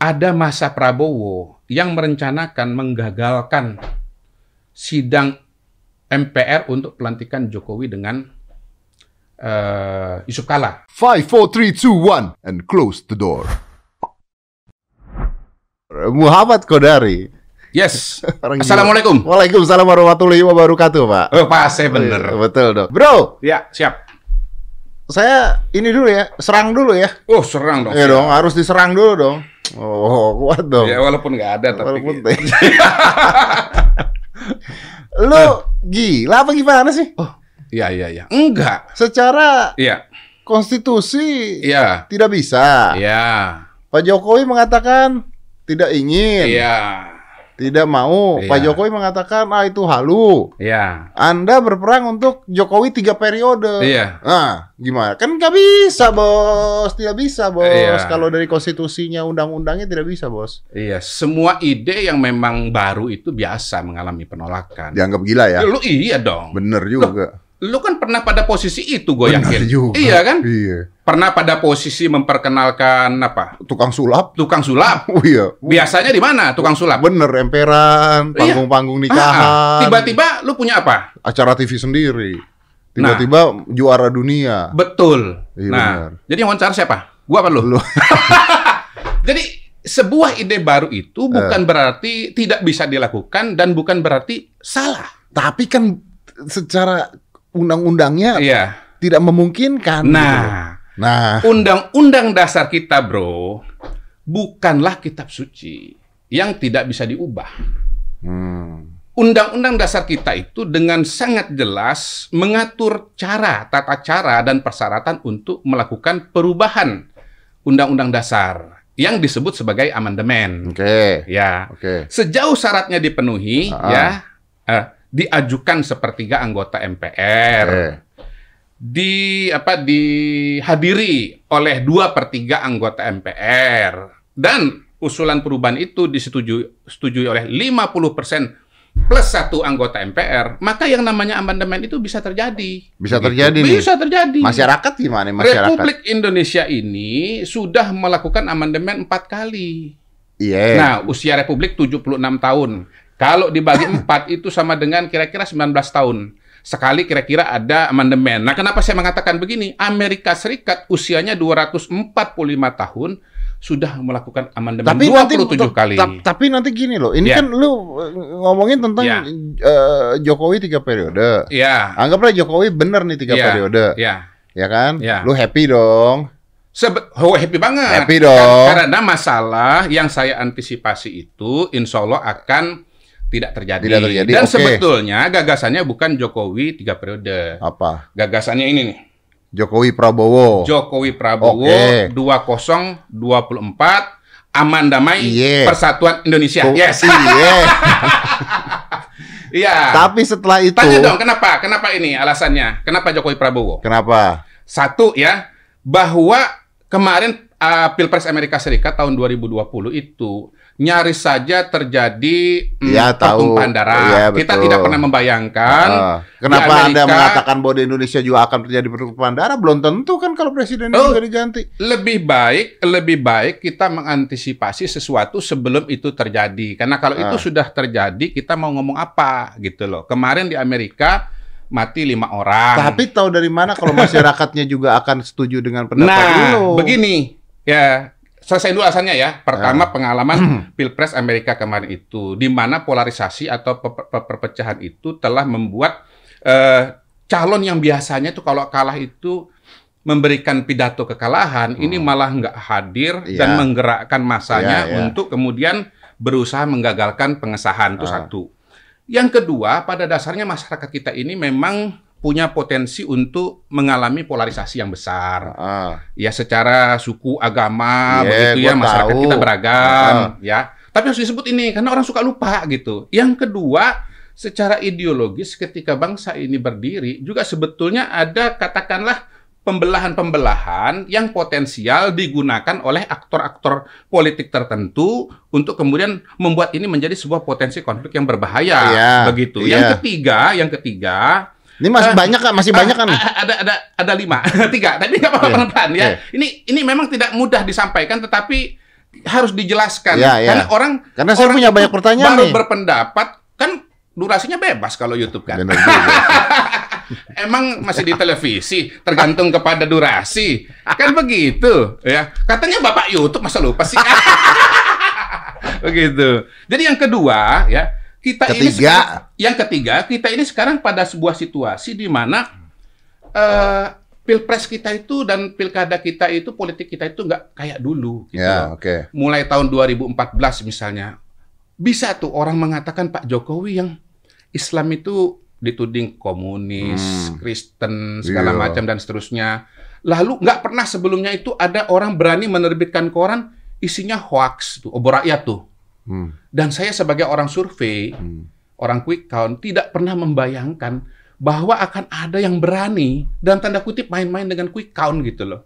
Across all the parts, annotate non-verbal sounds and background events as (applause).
ada masa Prabowo yang merencanakan menggagalkan sidang MPR untuk pelantikan Jokowi dengan uh, Yusuf Kala. 5, 4, 3, 2, 1, and close the door. Muhammad Kodari. Yes. (laughs) Orang Assalamualaikum. gila. Waalaikumsalam warahmatullahi wabarakatuh, Pak. Oh, pas saya bener. Iya, Betul dong. Bro, Ya, siap. saya ini dulu ya, serang dulu ya. Oh, serang dong. Iya dong, harus diserang dulu dong. Oh, kuat dong. Ya, walaupun nggak ada, tapi... Walaupun (laughs) Lu gila apa gimana sih? Oh, iya, iya, iya. Enggak. Secara Iya, konstitusi iya, tidak bisa. iya, Pak Jokowi mengatakan tidak ingin, iya, tidak mau. Iya. Pak Jokowi mengatakan ah itu halu. iya, Anda berperang untuk Jokowi tiga periode. iya. Nah, gimana? Kan nggak bisa, bos. Tidak bisa, bos. Iya. Kalau dari konstitusinya, undang-undangnya tidak bisa, bos. Iya, semua ide yang memang baru itu biasa mengalami penolakan. Dianggap gila ya? Lu iya dong. Bener juga. Lu kan pernah pada posisi itu, gue Bener yakin. juga. Iya kan? Iya. Pernah pada posisi memperkenalkan apa? Tukang sulap. Tukang sulap. (laughs) Oh iya. Biasanya di mana tukang sulap? Bener, emperan, Iya. panggung-panggung Ah, nikahan. ah. Tiba-tiba lu punya apa? acara TV sendiri. Tiba-tiba juara dunia. Betul. Iya, nah, benar. jadi yang wawancara siapa? Gua apa lu? Lu. (laughs) jadi sebuah ide baru itu Eh. bukan berarti tidak bisa dilakukan dan bukan berarti salah. Tapi kan secara undang-undangnya Iya. tidak memungkinkan. gitu. Nah, Nah, undang-undang dasar kita, Bro, bukanlah kitab suci yang tidak bisa diubah. hmm. Undang-undang dasar kita itu dengan sangat jelas mengatur cara, tata cara, dan persyaratan untuk melakukan perubahan undang-undang dasar yang disebut sebagai amandemen. oke. Ya, Oke. sejauh syaratnya dipenuhi, Ah. ya, eh, diajukan sepertiga anggota MPR, Oke. di apa dihadiri oleh dua per tiga anggota MPR dan usulan perubahan itu disetujui setujui oleh 50% plus satu anggota MPR, maka yang namanya amandemen itu bisa terjadi. Bisa Begitu. terjadi nih. Bisa terjadi. Masyarakat gimana nih, masyarakat? Republik Indonesia ini sudah melakukan amandemen empat kali. Iya. Nah, usia Republik 76 tahun. Kalau dibagi (coughs) empat itu sama dengan kira-kira 19 tahun. Sekali kira-kira ada amandemen. Nah, kenapa saya mengatakan begini? Amerika Serikat usianya 245 tahun sudah melakukan amandemen tapi nanti 27 kali. ta- tapi nanti gini loh, ini Ya. kan lu eh, ngomongin tentang Ya. eh, Jokowi tiga periode. Ya, Anggaplah Jokowi bener nih tiga Ya. periode, ya. ya kan? Ya. Lu happy dong. Sebe oh, happy banget. Happy dong. Karena masalah yang saya antisipasi itu insya Allah akan tidak terjadi. Tidak terjadi, Dan oke. sebetulnya gagasannya bukan Jokowi tiga periode. Apa? Gagasannya ini nih. Jokowi Prabowo. Jokowi Prabowo Oke. 2024 aman damai Iya. persatuan Indonesia. Oh, Yes. Iya. (laughs) Iya. Tapi setelah itu Tanya dong kenapa? Kenapa ini alasannya? Kenapa Jokowi Prabowo? Kenapa? Satu ya, bahwa kemarin uh, Pilpres Amerika Serikat tahun 2020 itu nyaris saja terjadi mm, Iya, tahu. pertumpahan darah. Iya, Kita tidak pernah membayangkan Ah, kenapa di Anda Amerika- mengatakan bahwa di Indonesia juga akan terjadi pertumpahan darah? Belum tentu kan kalau presidennya Oh. juga diganti. lebih baik lebih baik kita mengantisipasi sesuatu sebelum itu terjadi karena kalau itu Ah. sudah terjadi kita mau ngomong apa gitu loh kemarin di Amerika mati lima orang Tapi tahu dari mana kalau (laughs) masyarakatnya juga akan setuju dengan pendapat nah lu? begini ya selesai dulu alasannya ya pertama Ah. pengalaman (clears throat) pilpres Amerika kemarin itu di mana polarisasi atau pe- pe- perpecahan itu telah membuat eh, calon yang biasanya tuh kalau kalah itu memberikan pidato kekalahan ini malah nggak hadir Hmm. Iya. dan menggerakkan masanya Iya, iya. untuk kemudian berusaha menggagalkan pengesahan itu Ah. satu. Yang kedua, pada dasarnya masyarakat kita ini memang punya potensi untuk mengalami polarisasi yang besar. Ah, Ya secara suku, agama, Iya, begitu ya masyarakat tahu. kita beragam, Ah. ya. Tapi harus disebut ini karena orang suka lupa gitu. Yang kedua, secara ideologis ketika bangsa ini berdiri juga sebetulnya ada katakanlah pembelahan-pembelahan yang potensial digunakan oleh aktor-aktor politik tertentu untuk kemudian membuat ini menjadi sebuah potensi konflik yang berbahaya Iya, begitu. iya. Yang ketiga, yang ketiga Ini masih Ah, banyak kan? Masih banyak kan? Ada ada ada lima, (laughs) tiga. Tapi nggak apa-apa Iya, pelan-pelan ya. iya. Ini ini memang tidak mudah disampaikan, tetapi harus dijelaskan Ya, ya. karena orang Karena saya orang punya banyak pertanyaan baru nih. berpendapat kan durasinya bebas kalau YouTube kan. Benar. (laughs) Emang masih di televisi, tergantung kepada durasi. Kan begitu, ya. Katanya Bapak YouTube masa lupa sih? (laughs) begitu. Jadi yang kedua, ya, kita ini Ketiga. sekarang- yang ketiga, kita ini sekarang pada sebuah situasi di mana eh, pilpres kita itu dan pilkada kita itu politik kita itu nggak kayak dulu gitu Ya, loh. oke. Mulai tahun 2014 misalnya. Bisa tuh orang mengatakan Pak Jokowi yang Islam itu dituding komunis, Hmm. Kristen, segala Iya. macam dan seterusnya. Lalu nggak pernah sebelumnya itu ada orang berani menerbitkan koran isinya hoax tuh, obor rakyat tuh. Hmm. Dan saya sebagai orang survei, Hmm. orang quick count tidak pernah membayangkan bahwa akan ada yang berani dan tanda kutip main-main dengan quick count gitu loh.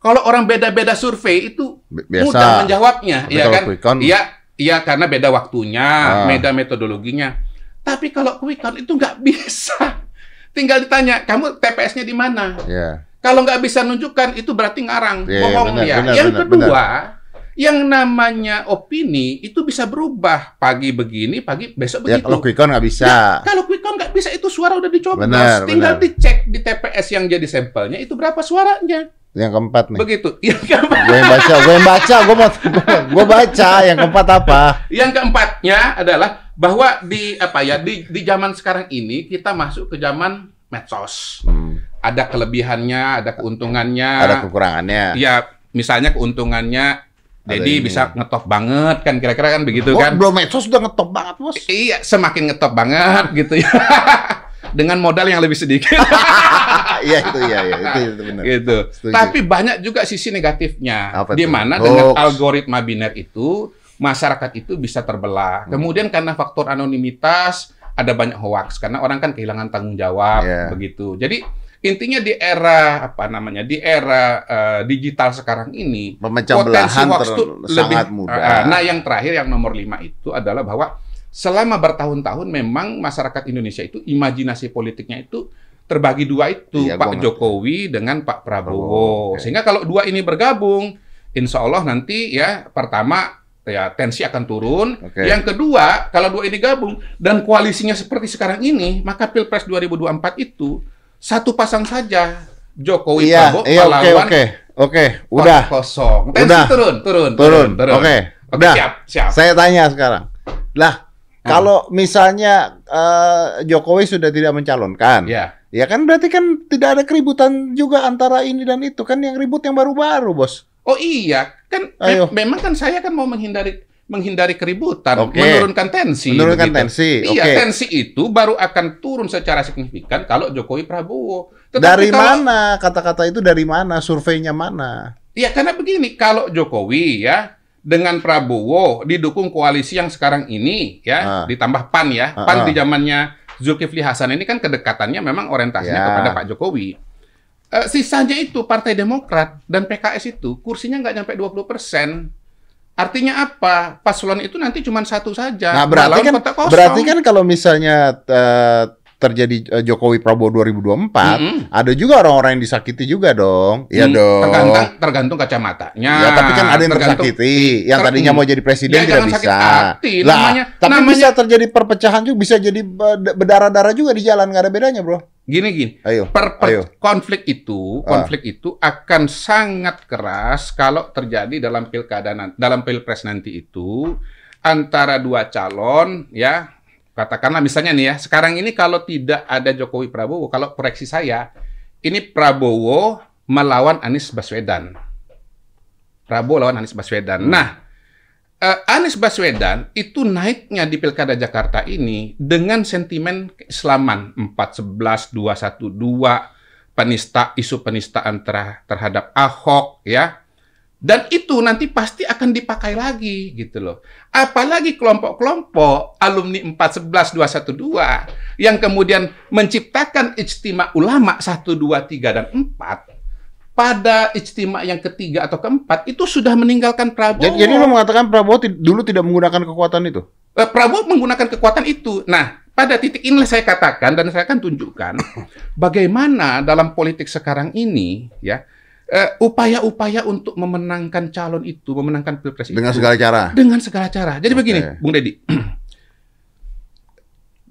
Kalau orang beda-beda survei itu Bi- Biasa. mudah menjawabnya, Tapi ya kan? Iya, iya karena beda waktunya, Ah. beda metodologinya. Tapi kalau quick count itu nggak bisa. Tinggal ditanya, kamu TPS-nya di mana? Ya. Kalau nggak bisa nunjukkan, itu berarti ngarang, Iya, bohong benar, dia. benar, yang benar, kedua, yang namanya opini itu bisa berubah. Pagi begini, pagi besok Ya begitu. kalau quick count nggak bisa. Ya, kalau quick count nggak bisa itu suara udah dicoblos. Benar, Tinggal benar. dicek di TPS yang jadi sampelnya itu berapa suaranya. Yang keempat nih. Begitu. (laughs) Yang keempat, Gue yang baca, gue yang baca, gue mau, gue baca. Yang keempat apa? yang keempatnya adalah bahwa di apa ya di di zaman sekarang ini kita masuk ke zaman medsos. Hmm. Ada kelebihannya, ada keuntungannya. Ada kekurangannya. Ya, misalnya keuntungannya Jadi bisa ngetop banget kan kira-kira kan begitu Oh, kan. belum medsos sudah ngetop banget bos. Iya, semakin ngetop banget gitu ya. (laughs) Dengan modal yang lebih sedikit. (laughs) Iya itu iya iya itu, itu benar. gitu. Setuju. Tapi banyak juga sisi negatifnya. Apa di mana dengan algoritma biner itu masyarakat itu bisa terbelah. Hmm. Kemudian karena faktor anonimitas ada banyak hoax karena orang kan kehilangan tanggung jawab Iya. begitu. Jadi intinya di era apa namanya? di era eh, digital sekarang ini Pemecah potensi belahan hoax ter- itu sangat lebih mudah. Ah, nah, yang terakhir yang nomor lima itu adalah bahwa selama bertahun-tahun memang masyarakat Indonesia itu imajinasi politiknya itu terbagi dua itu Iya, Pak ngerti. Jokowi dengan Pak Prabowo. Prabowo, oke. Sehingga kalau dua ini bergabung, insya Allah nanti ya pertama ya tensi akan turun. Oke. Yang kedua, kalau dua ini gabung dan koalisinya seperti sekarang ini, maka Pilpres 2024 itu satu pasang saja Jokowi Iya, Prabowo iya oke melawan oke oke udah kosong. Tensi Udah. turun, turun, turun. Oke, Oke, udah. siap, siap. Saya tanya sekarang. Lah, kalau misalnya eh, Jokowi sudah tidak mencalonkan, Ya. ya kan berarti kan tidak ada keributan juga antara ini dan itu kan yang ribut yang baru-baru, bos. Oh iya, kan me- Ayo. memang kan saya kan mau menghindari menghindari keributan, Oke. menurunkan tensi. Menurunkan begitu. tensi, Iya, oke. tensi itu baru akan turun secara signifikan kalau Jokowi Prabowo. Tetapi dari kalau- mana kata-kata itu dari mana? Surveinya mana? Ya karena begini, kalau Jokowi ya dengan Prabowo didukung koalisi yang sekarang ini ya, Ah. ditambah PAN ya. Ah, PAN ah. di zamannya Zulkifli Hasan ini kan kedekatannya memang orientasinya Ya. kepada Pak Jokowi. Eh, sisanya itu Partai Demokrat dan PKS itu kursinya nggak nyampe 20 persen. Artinya apa? Paslon itu nanti cuma satu saja. Nah, berarti kan berarti kan kalau misalnya eh, terjadi eh, Jokowi Prabowo 2024, Mm-mm. ada juga orang-orang yang disakiti juga dong. Iya Hmm, dong. Tergantung, tergantung kacamatanya. Ya, tapi kan ada yang Tergantung- tersakiti, yang ter- tadinya mau jadi presiden Ya, tidak bisa. hati. Lah, Namanya- tapi namanya- bisa terjadi perpecahan juga, bisa jadi be- berdarah-darah juga di jalan, nggak ada bedanya, bro. Gini gini. Ayo, Per, per- ayo. konflik itu, Ah. konflik itu akan sangat keras kalau terjadi dalam pilkada dalam pilpres nanti itu antara dua calon ya katakanlah misalnya nih ya sekarang ini kalau tidak ada Jokowi Prabowo kalau proyeksi saya ini Prabowo melawan Anies Baswedan. Prabowo lawan Anies Baswedan. Nah eh, Anies Baswedan itu naiknya di Pilkada Jakarta ini dengan sentimen keislaman. 411 212 penista isu penistaan ter- terhadap Ahok ya. Dan itu nanti pasti akan dipakai lagi gitu loh. Apalagi kelompok-kelompok alumni 411 212 yang kemudian menciptakan ijtima ulama 1 2 3 dan 4 pada ijtima yang ketiga atau keempat itu sudah meninggalkan Prabowo. Jadi, jadi lo mengatakan Prabowo dulu tidak menggunakan kekuatan itu? Eh, Prabowo menggunakan kekuatan itu. Nah, pada titik inilah saya katakan dan saya akan tunjukkan (coughs) bagaimana dalam politik sekarang ini ya upaya-upaya untuk memenangkan calon itu, memenangkan pilpres Dengan itu segala cara. dengan segala cara. Jadi Oke. begini, Bung Deddy. (clears throat)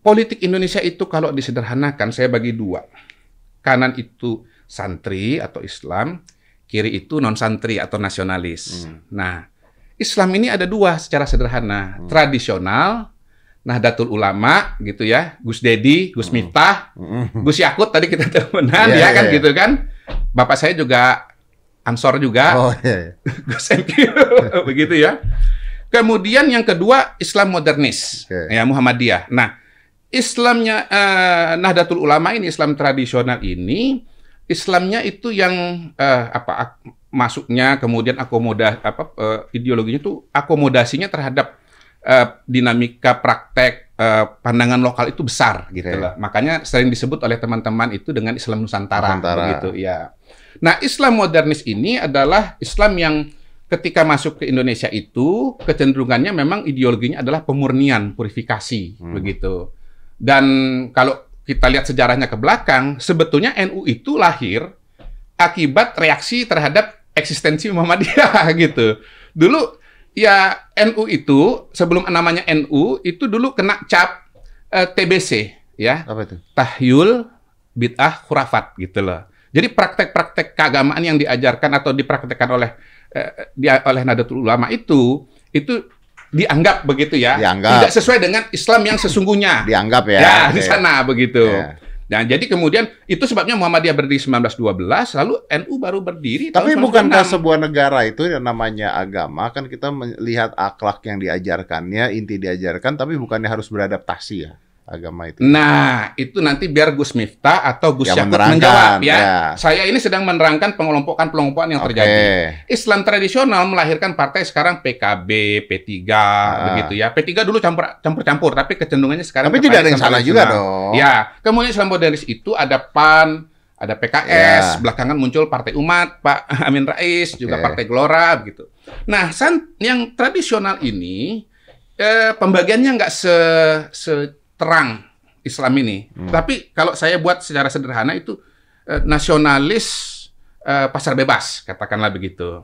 Politik Indonesia itu kalau disederhanakan saya bagi dua. Kanan itu santri atau Islam, kiri itu non santri atau nasionalis. Hmm. Nah, Islam ini ada dua secara sederhana, tradisional, Nahdlatul Ulama gitu ya, Gus Dedi, Gus Hmm. Miftah, Mm-mm. Gus Yakut tadi kita temenan Iya, ya iya, kan iya. gitu kan. Bapak saya juga Ansor juga. Oh iya. iya. (laughs) Gus MQ (laughs) begitu ya. Kemudian yang kedua Islam modernis, Oke. ya Muhammadiyah. Nah, Islamnya eh, Nahdlatul Ulama ini Islam tradisional ini Islamnya itu yang eh, apa ak- masuknya kemudian akomoda apa eh, ideologinya itu akomodasinya terhadap eh, dinamika praktek eh, pandangan lokal itu besar gitu Oke. lah. Makanya sering disebut oleh teman-teman itu dengan Islam Nusantara, Nusantara. begitu ya. Nah, Islam modernis ini adalah Islam yang ketika masuk ke Indonesia itu kecenderungannya memang ideologinya adalah pemurnian, purifikasi, Hmm. begitu. Dan kalau kita lihat sejarahnya ke belakang, sebetulnya NU itu lahir akibat reaksi terhadap eksistensi Muhammadiyah (laughs) gitu. Dulu ya NU itu sebelum namanya NU itu dulu kena cap eh, TBC ya, Apa itu? tahyul bid'ah khurafat gitu loh. Jadi praktek-praktek keagamaan yang diajarkan atau dipraktekkan oleh eh, dia oleh Nahdlatul Ulama itu itu dianggap begitu ya, Dianggap. tidak sesuai dengan Islam yang sesungguhnya. Dianggap ya. Ya, di sana begitu. Ya. Nah, jadi kemudian itu sebabnya Muhammadiyah berdiri 1912, lalu NU baru berdiri Tapi bukankah 1996. sebuah negara itu yang namanya agama kan kita melihat akhlak yang diajarkannya, inti diajarkan, tapi bukannya harus beradaptasi ya agama itu? Nah, itu nanti biar Gus Miftah atau Gus Yang Yakut menjawab ya. ya. Saya ini sedang menerangkan pengelompokan-pengelompokan yang Oke. terjadi. Islam tradisional melahirkan partai sekarang PKB, P3, begitu ya. P3 dulu campur campur-campur, tapi kecenderungannya sekarang Tapi tidak ada yang salah juga dong. Ya, kemudian Islam modernis itu ada PAN, ada PKS, Ya. belakangan muncul Partai Umat, Pak (laughs) Amin Rais, juga Oke. Partai Gelora, begitu. Nah, san, yang tradisional ini eh, pembagiannya nggak se seterang Islam ini. Hmm. Tapi kalau saya buat secara sederhana itu eh, nasionalis eh, pasar bebas, katakanlah begitu.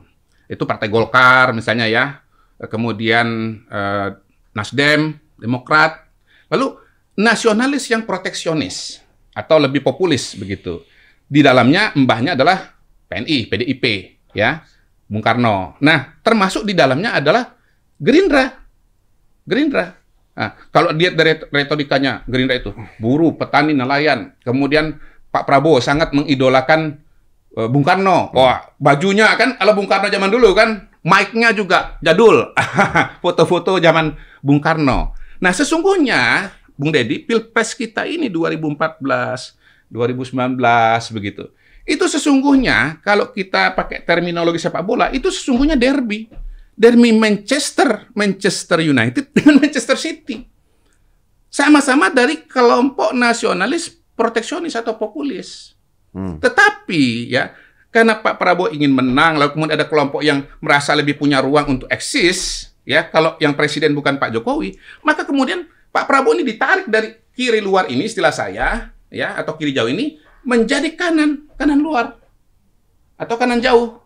Itu Partai Golkar misalnya ya, Eh, kemudian eh, Nasdem, Demokrat, lalu nasionalis yang proteksionis atau lebih populis begitu. Di dalamnya mbahnya adalah PNI, PDIP, ya, Bung Karno. Nah, termasuk di dalamnya adalah Gerindra. Gerindra. Nah, kalau lihat dari retorikanya Gerindra itu buruh, petani, nelayan. Kemudian Pak Prabowo sangat mengidolakan eh, Bung Karno. Wah, bajunya kan kalau Bung Karno zaman dulu kan mic-nya juga jadul. (laughs) Foto-foto zaman Bung Karno. Nah, sesungguhnya Bung Dedi, Pilpres kita ini 2014, 2019 begitu. Itu sesungguhnya kalau kita pakai terminologi sepak bola, itu sesungguhnya derby. Derby Manchester, Manchester United (laughs) dengan Manchester City. Sama-sama dari kelompok nasionalis proteksionis atau populis. Hmm. Tetapi ya karena Pak Prabowo ingin menang, lalu kemudian ada kelompok yang merasa lebih punya ruang untuk eksis, ya kalau yang presiden bukan Pak Jokowi, maka kemudian Pak Prabowo ini ditarik dari kiri luar ini istilah saya, ya atau kiri jauh ini menjadi kanan kanan luar atau kanan jauh.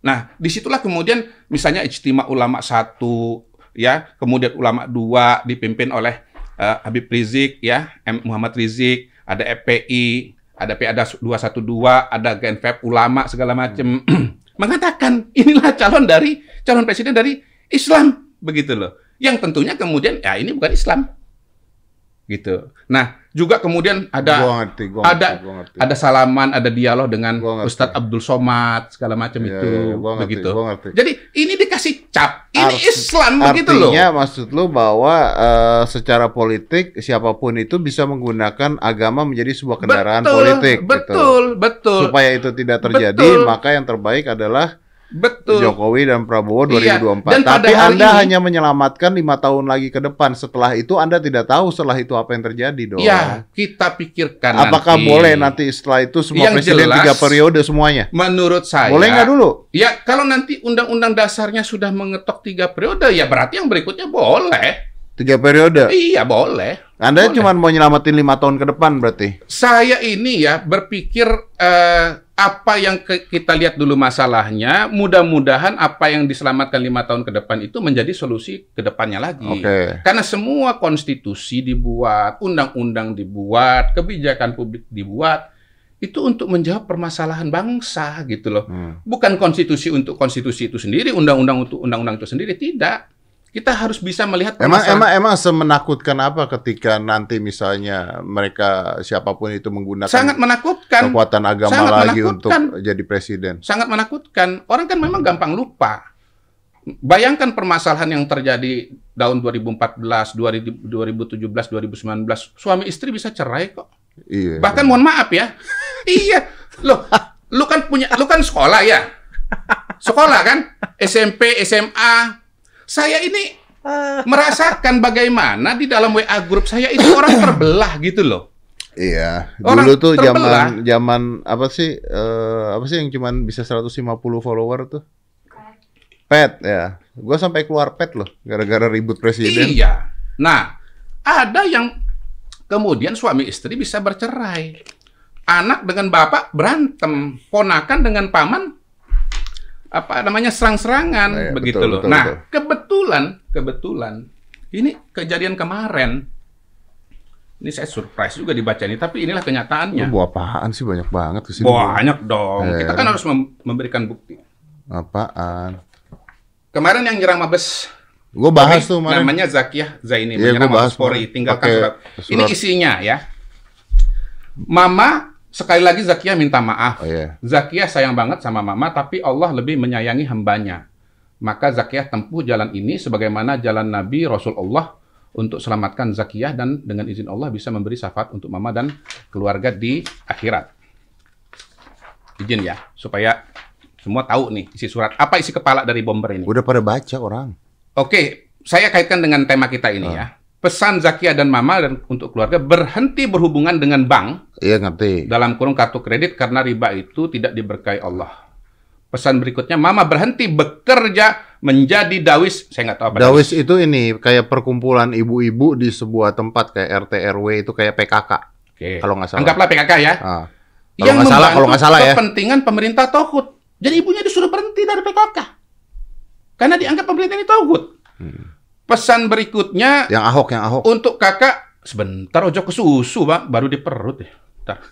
Nah, di situlah kemudian misalnya ijtima ulama satu, ya, kemudian ulama dua dipimpin oleh eh, Habib Rizik, ya, M. Muhammad Rizik, ada FPI, ada PADA 212, ada GNFEP ulama segala macam (clears throat) mengatakan inilah calon dari calon presiden dari Islam begitu loh. Yang tentunya kemudian ya ini bukan Islam. Gitu. Nah, juga kemudian ada Gua ngerti, gua ada ngerti, gua ngerti. ada salaman, ada dialog dengan. Ustadz Abdul Somad segala macam Iya, itu iya, gua ngerti, begitu. gua ngerti. Jadi ini dikasih cap, ini Art- Islam begitu loh. Artinya maksud lu bahwa eh, secara politik siapa pun itu bisa menggunakan agama menjadi sebuah kendaraan betul, politik gitu. betul, betul, Supaya itu tidak terjadi, Betul. maka yang terbaik adalah betul. Jokowi dan Prabowo Iya, 2024. dan pada Tapi Anda ini- hanya menyelamatkan lima tahun lagi ke depan. Setelah itu Anda tidak tahu setelah itu apa yang terjadi dong. Ya, kita pikirkan Apakah nanti. boleh nanti setelah itu semua Yang presiden jelas- tiga periode semuanya? Menurut saya, Boleh nggak dulu? Ya, kalau nanti undang-undang dasarnya sudah mengetok tiga periode, ya berarti yang berikutnya boleh. Tiga periode. Iya, boleh. Anda Boleh. cuma mau nyelamatin lima tahun ke depan berarti? Saya ini ya berpikir eh, apa yang ke- kita lihat dulu masalahnya, mudah-mudahan apa yang diselamatkan lima tahun ke depan itu menjadi solusi ke depannya lagi. Oke. Karena semua konstitusi dibuat, undang-undang dibuat, kebijakan publik dibuat, itu untuk menjawab permasalahan bangsa gitu loh. Hmm. Bukan konstitusi untuk konstitusi itu sendiri, undang-undang untuk undang-undang itu sendiri, tidak. Kita harus bisa melihat Emang permasalahan. emang emang semenakutkan apa ketika nanti misalnya mereka siapa pun itu menggunakan sangat menakutkan. kekuatan agama Sangat lagi untuk jadi presiden? sangat menakutkan. Orang kan memang gampang lupa. Bayangkan permasalahan yang terjadi tahun 2014, 2017, 2019. Suami istri bisa cerai kok. Iya. Bahkan mohon maaf ya. (laughs) iya. Loh, lu kan punya lu kan sekolah ya. Sekolah kan? SMP, SMA. Saya ini merasakan bagaimana di dalam WA grup saya itu (coughs) orang terbelah gitu loh. Iya. Orang Dulu tuh terbelah. zaman zaman apa sih eh, apa sih yang cuman bisa 150 follower tuh? Pet ya. Gua sampai keluar pet loh gara-gara ribut presiden. Iya. Nah, ada yang kemudian suami istri bisa bercerai. Anak dengan bapak berantem, ponakan dengan paman apa namanya serang-serangan Iya, begitu betul, loh. betul, nah, betul. Kebetulan kebetulan ini kejadian kemarin. Ini saya surprise juga dibaca ini, tapi inilah Lu kenyataannya. bawa apaan sih banyak banget ke sini. Banyak dong. Iya. Kita kan harus mem- memberikan bukti. Apaan? Kemarin yang nyerang Mabes Gue bahas tuh kemarin. namanya Zakiah Zaini Iya, menyerang bahas Mabes Polri. Tinggalkan surat. surat. Ini isinya ya. Mama sekali lagi Zakiah minta maaf. Oh iya. Zakiah sayang banget sama Mama, tapi Allah lebih menyayangi hambanya. Maka Zakiah tempuh jalan ini sebagaimana jalan Nabi Rasulullah untuk selamatkan Zakiah dan dengan izin Allah bisa memberi syafaat untuk Mama dan keluarga di akhirat. Izin ya, supaya semua tahu nih isi surat. Apa isi kepala dari bomber ini? Udah pada baca orang. Oke, saya kaitkan dengan tema kita ini ya. Pesan Zakia dan Mama dan untuk keluarga berhenti berhubungan dengan bank Iya ngerti. dalam kurung kartu kredit karena riba itu tidak diberkahi Allah. Pesan berikutnya, Mama berhenti bekerja menjadi dawis. Saya nggak tahu apa Dawis itu ini kayak perkumpulan ibu-ibu di sebuah tempat kayak RT RW itu kayak PKK. Oke. Kalau nggak salah. Anggaplah PKK ya. Ah. Kalau yang nggak salah, kalau nggak salah ya. kepentingan pemerintah Tohut. Jadi ibunya disuruh berhenti dari PKK. Karena dianggap pemerintah ini Tohut. Hmm. Pesan berikutnya, Yang Ahok, yang Ahok. Untuk kakak, sebentar ojo ke susu, Bang. Baru di perut ya. Bentar.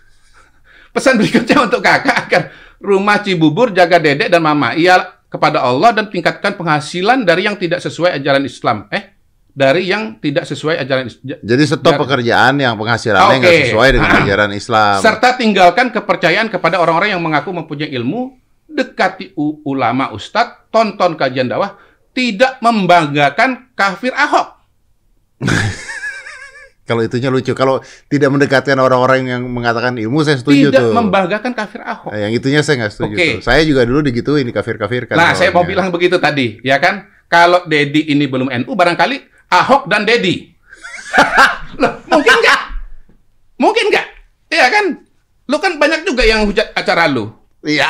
Pesan berikutnya untuk kakak agar rumah Cibubur jaga dedek dan mama. Ia kepada Allah dan tingkatkan penghasilan dari yang tidak sesuai ajaran Islam. Eh, dari yang tidak sesuai ajaran Islam. Jadi stop Ja- pekerjaan yang penghasilannya nggak Oke. sesuai dengan Ah. ajaran Islam. Serta tinggalkan kepercayaan kepada orang-orang yang mengaku mempunyai ilmu, dekati ulama ustadz, tonton kajian dakwah, tidak membanggakan kafir Ahok. (laughs) Kalau itunya lucu. Kalau tidak mendekatkan orang-orang yang mengatakan ilmu, saya setuju tidak tuh. membanggakan kafir Ahok. Nah, yang itunya saya nggak setuju. Oke. tuh. Saya juga dulu digituin di kafir-kafir kan. Nah, saya mau orangnya. bilang begitu tadi, ya kan? Kalau Dedi ini belum NU, barangkali Ahok dan Dedi. (laughs) Loh, mungkin nggak? Mungkin nggak? Iya kan? Lu kan banyak juga yang hujat acara lu. Iya.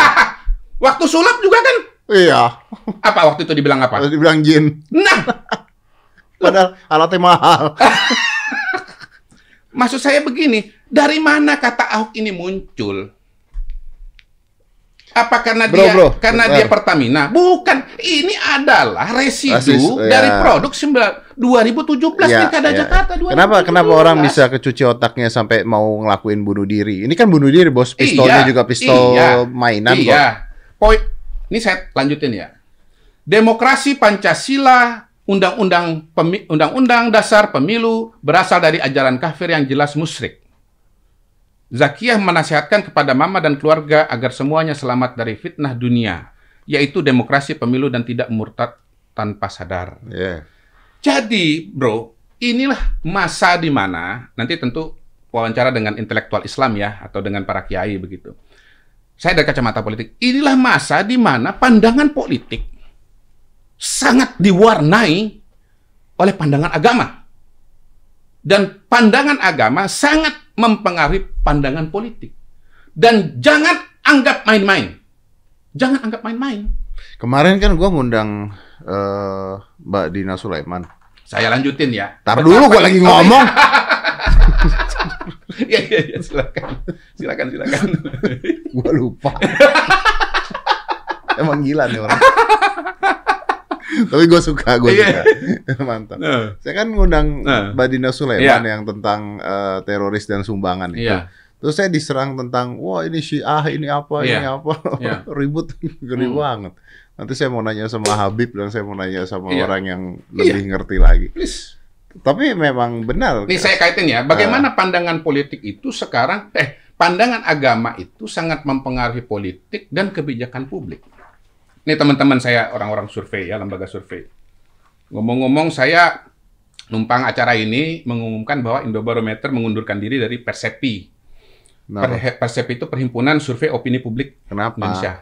(laughs) Waktu sulap juga kan? iya. Apa waktu itu dibilang apa? Dibilang jin. Nah, (laughs) Padahal alatnya mahal. (laughs) maksud saya begini, dari mana kata Ahok ini muncul? Apa karena Bro, dia bro, karena bentar. dia Pertamina? Bukan, ini adalah residu Resis- dari ya. produk 9 2017 Iya, Pilkada iya. Jakarta 2017. Kenapa kenapa orang bisa kecuci otaknya sampai mau ngelakuin bunuh diri? Ini kan bunuh diri, Bos. Pistolnya Iya, juga pistol iya, mainan kok. Iya. Poin ini saya lanjutin ya. Demokrasi Pancasila, undang-undang undang-undang dasar pemilu berasal dari ajaran kafir yang jelas musyrik. Zakiyah menasihatkan kepada mama dan keluarga agar semuanya selamat dari fitnah dunia, yaitu demokrasi pemilu dan tidak murtad tanpa sadar. Iya. Jadi, bro, inilah masa di mana nanti tentu wawancara dengan intelektual Islam ya atau dengan para kiai begitu. Saya dari kacamata politik, inilah masa di mana pandangan politik sangat diwarnai oleh pandangan agama. Dan pandangan agama sangat mempengaruhi pandangan politik. Dan jangan anggap main-main. Jangan anggap main-main. Kemarin kan gua ngundang eh, Mbak Dina Sulaiman. Saya lanjutin ya. Tar dulu gua lagi ngomong. (laughs) Iya, iya, iya, silakan. Silakan, silakan. (laughs) Gua lupa. (laughs) Emang gila nih orang. Tapi gue suka, gue Iya. suka. (laughs) Mantap. Nah, Saya kan ngundang Nah. Badina Sulaiman Iya. yang tentang eh, teroris dan sumbangan itu. Iya. Terus saya diserang tentang, wah ini Syiah, ini apa, ini Iya. apa. (laughs) Iya. Ribut, (laughs) gede Hmm. banget. Nanti saya mau nanya sama Habib dan saya mau nanya sama Iya. orang yang lebih ngerti lagi. please. Tapi memang benar. Nih saya kaitin ya, bagaimana pandangan politik itu sekarang, eh, pandangan agama itu sangat mempengaruhi politik dan kebijakan publik. Nih teman-teman saya orang-orang survei ya, lembaga survei. Ngomong-ngomong saya numpang acara ini mengumumkan bahwa Indobarometer mengundurkan diri dari Persepi. Per- Persepi itu perhimpunan survei opini publik Kenapa? Indonesia.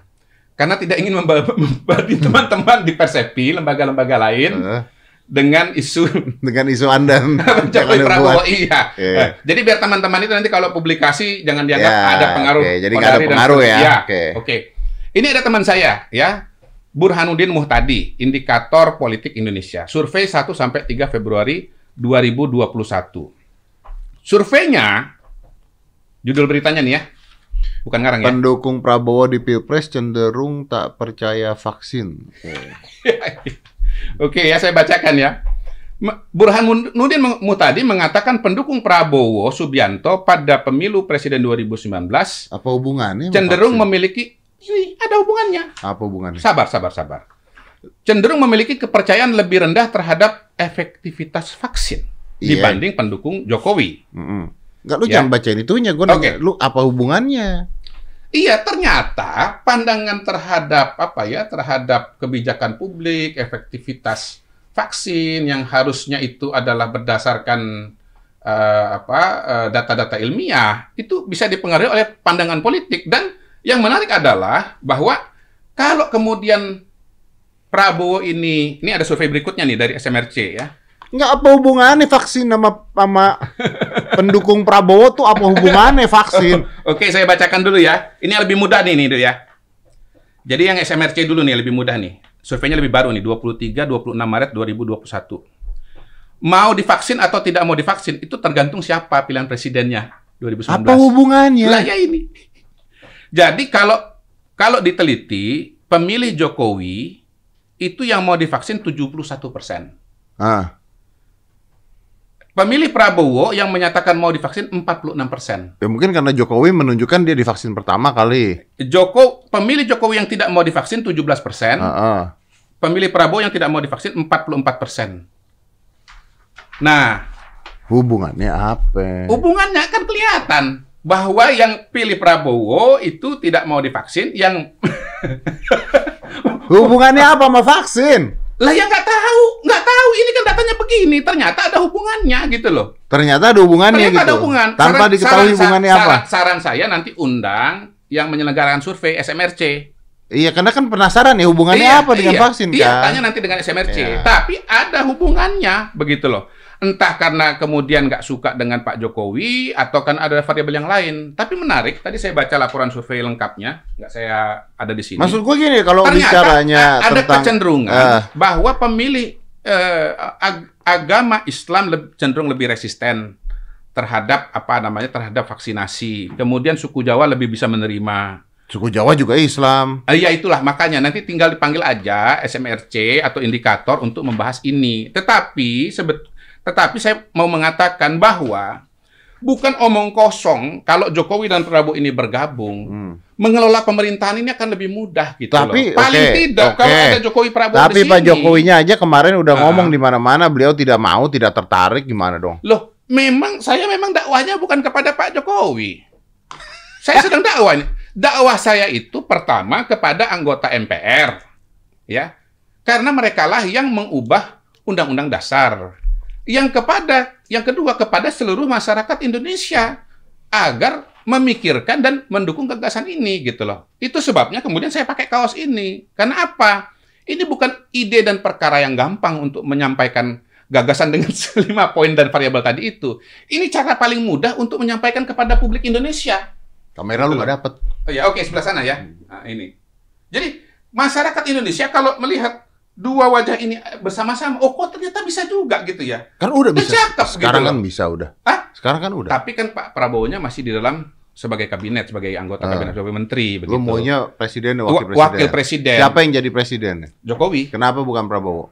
Karena tidak ingin memba- (laughs) membagi teman-teman di Persepi, lembaga-lembaga lain Eh, dengan isu (laughs) dengan isu Anda (laughs) Jokowi Anda Prabowo buat. iya. Iya. Eh, Jadi biar teman-teman itu nanti kalau publikasi jangan dianggap Ya, ada pengaruh. oke. Jadi nggak ada dan pengaruh ya. seterusnya. Oke. Oke. Ini ada teman saya ya. Burhanuddin Muhtadi, Indikator Politik Indonesia. Survei 1 sampai 3 Februari 2021. Surveinya judul beritanya nih ya. Bukan ngarang ya. Pendukung Prabowo di Pilpres cenderung tak percaya vaksin. Oke. (laughs) Oke ya, saya bacakan ya. Burhanuddin Muhtadi mengatakan pendukung Prabowo Subianto pada pemilu presiden 2019 Apa hubungannya? cenderung memiliki ada hubungannya. apa hubungannya? Sabar, sabar, sabar. Cenderung memiliki kepercayaan lebih rendah terhadap efektivitas vaksin Iya. dibanding pendukung Jokowi. Mm-mm. Enggak lu Ya. jangan bacain itunya, gue Oke. nanya, lu apa hubungannya? Iya, ternyata pandangan terhadap apa ya, terhadap kebijakan publik, efektivitas vaksin yang harusnya itu adalah berdasarkan eh, apa eh, data-data ilmiah itu bisa dipengaruhi oleh pandangan politik dan yang menarik adalah bahwa kalau kemudian Prabowo ini ini ada survei berikutnya nih dari SMRC ya. Enggak apa hubungannya vaksin sama sama pendukung Prabowo tuh apa hubungannya vaksin? (laughs) Oke, saya bacakan dulu ya. Ini lebih mudah nih, nih dulu ya. Jadi yang SMRC dulu nih lebih mudah nih. Surveinya lebih baru nih, 23 26 Maret 2021. Mau divaksin atau tidak mau divaksin itu tergantung siapa pilihan presidennya 2019. Apa hubungannya? Lah ya ini. Jadi kalau kalau diteliti pemilih Jokowi itu yang mau divaksin 71 persen. Ah, Pemilih Prabowo yang menyatakan mau divaksin 46 persen. ya mungkin karena Jokowi menunjukkan dia divaksin pertama kali. Joko pemilih Jokowi yang tidak mau divaksin 17 persen, Ah, ah. pemilih Prabowo yang tidak mau divaksin 44 persen. Nah, Hubungannya apa? hubungannya kan kelihatan bahwa yang pilih Prabowo itu tidak mau divaksin, yang (laughs) Hubungannya apa sama vaksin? lah yang nggak tahu, nggak tahu. Ini kan datanya begini, ternyata ada hubungannya gitu loh. Ternyata ada hubungannya Ternyata gitu. ada hubungan. Tanpa Saran- diketahui saran- hubungannya saran, apa. Saran saya nanti undang yang menyelenggarakan survei SMRC. Iya, karena kan penasaran ya hubungannya Iya, apa dengan iya. vaksin Iya, kan? tanya nanti dengan SMRC. Iya. Tapi ada hubungannya, begitu loh. Entah karena kemudian nggak suka dengan Pak Jokowi, atau kan ada variabel yang lain. Tapi menarik, tadi saya baca laporan survei lengkapnya, nggak saya ada di sini. Maksud gue gini, kalau Ternyata bicaranya ada tentang kecenderungan Ah. bahwa pemilih eh, ag- agama Islam leb- cenderung lebih resisten terhadap apa namanya terhadap vaksinasi. Kemudian suku Jawa lebih bisa menerima. suku Jawa juga Islam. Eh, ya itulah makanya nanti tinggal dipanggil aja SMRC atau indikator untuk membahas ini. Tetapi sebet tetapi saya mau mengatakan bahwa bukan omong kosong kalau Jokowi dan Prabowo ini bergabung. Hmm. Mengelola pemerintahan ini akan lebih mudah gitu Tapi, loh. Paling oke, tidak oke. kalau ada Jokowi Prabowo Tapi di Pak sini. Jokowinya aja kemarin udah Ah. ngomong di mana-mana beliau tidak mau, tidak tertarik gimana dong? Loh, memang saya memang dakwahnya bukan kepada Pak Jokowi. Saya sedang dakwah ini. Dakwah saya itu pertama kepada anggota MPR, ya, karena mereka lah yang mengubah Undang-Undang Dasar. Yang kepada, yang kedua kepada seluruh masyarakat Indonesia agar memikirkan dan mendukung gagasan ini gitu loh. Itu sebabnya kemudian saya pakai kaos ini. Karena apa? Ini bukan ide dan perkara yang gampang untuk menyampaikan gagasan dengan (laughs) lima poin dan variabel tadi itu. Ini cara paling mudah untuk menyampaikan kepada publik Indonesia. Kamera lu Betul. nggak dapet. Oh ya, oke sebelah sana ya. Nah, ini. Jadi masyarakat Indonesia kalau melihat dua wajah ini bersama-sama, oh kok ternyata bisa juga gitu ya. Kan udah bisa. cakep gitu Sekarang loh. kan bisa udah. Hah? Sekarang kan udah. Tapi kan Pak Prabowo-nya masih di dalam sebagai kabinet, sebagai anggota Ah. kabinet, sebagai menteri begitu. Lu maunya presiden wakil presiden. wakil presiden. Siapa yang jadi presiden? Jokowi. Kenapa bukan Prabowo?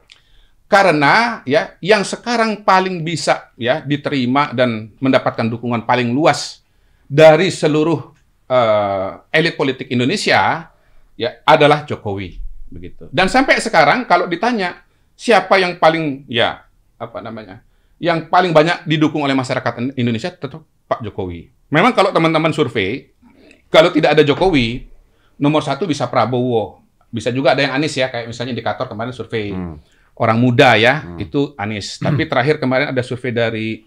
Karena ya yang sekarang paling bisa ya diterima dan mendapatkan dukungan paling luas dari seluruh eh, elit politik Indonesia ya adalah Jokowi begitu. Dan sampai sekarang kalau ditanya siapa yang paling ya apa namanya? yang paling banyak didukung oleh masyarakat Indonesia tetap Pak Jokowi. Memang kalau teman-teman survei kalau tidak ada Jokowi nomor satu bisa Prabowo, bisa juga ada yang Anies ya kayak misalnya indikator kemarin survei Hmm. orang muda ya Hmm. itu Anies. Tapi terakhir kemarin ada survei dari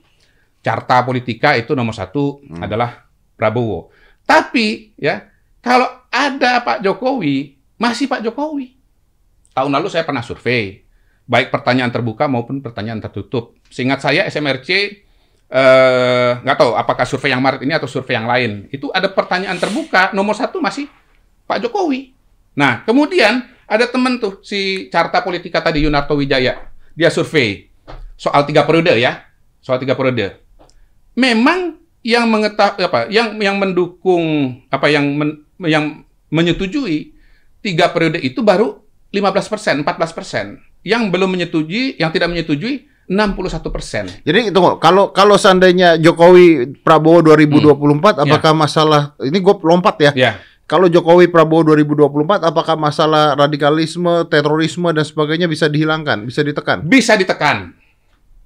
Carta Politika itu nomor satu Hmm. adalah Prabowo. Tapi ya kalau ada Pak Jokowi masih Pak Jokowi. Tahun lalu saya pernah survei baik pertanyaan terbuka maupun pertanyaan tertutup. Seingat saya SMRC eh, nggak tahu apakah survei yang Maret ini atau survei yang lain itu ada pertanyaan terbuka nomor satu masih Pak Jokowi. Nah kemudian ada temen tuh si Carta Politika tadi Yunarto Wijaya dia survei soal tiga periode ya soal tiga periode. Memang yang mengetahui apa yang yang mendukung apa yang men- yang menyetujui tiga periode itu baru 15 persen, 14 persen. Yang belum menyetujui, yang tidak menyetujui 61 persen. Jadi tunggu, kalau kalau seandainya Jokowi Prabowo 2024 Hmm. apakah masalah ini gue lompat ya. Ya, Kalau Jokowi Prabowo 2024 apakah masalah radikalisme, terorisme dan sebagainya bisa dihilangkan, bisa ditekan? bisa ditekan.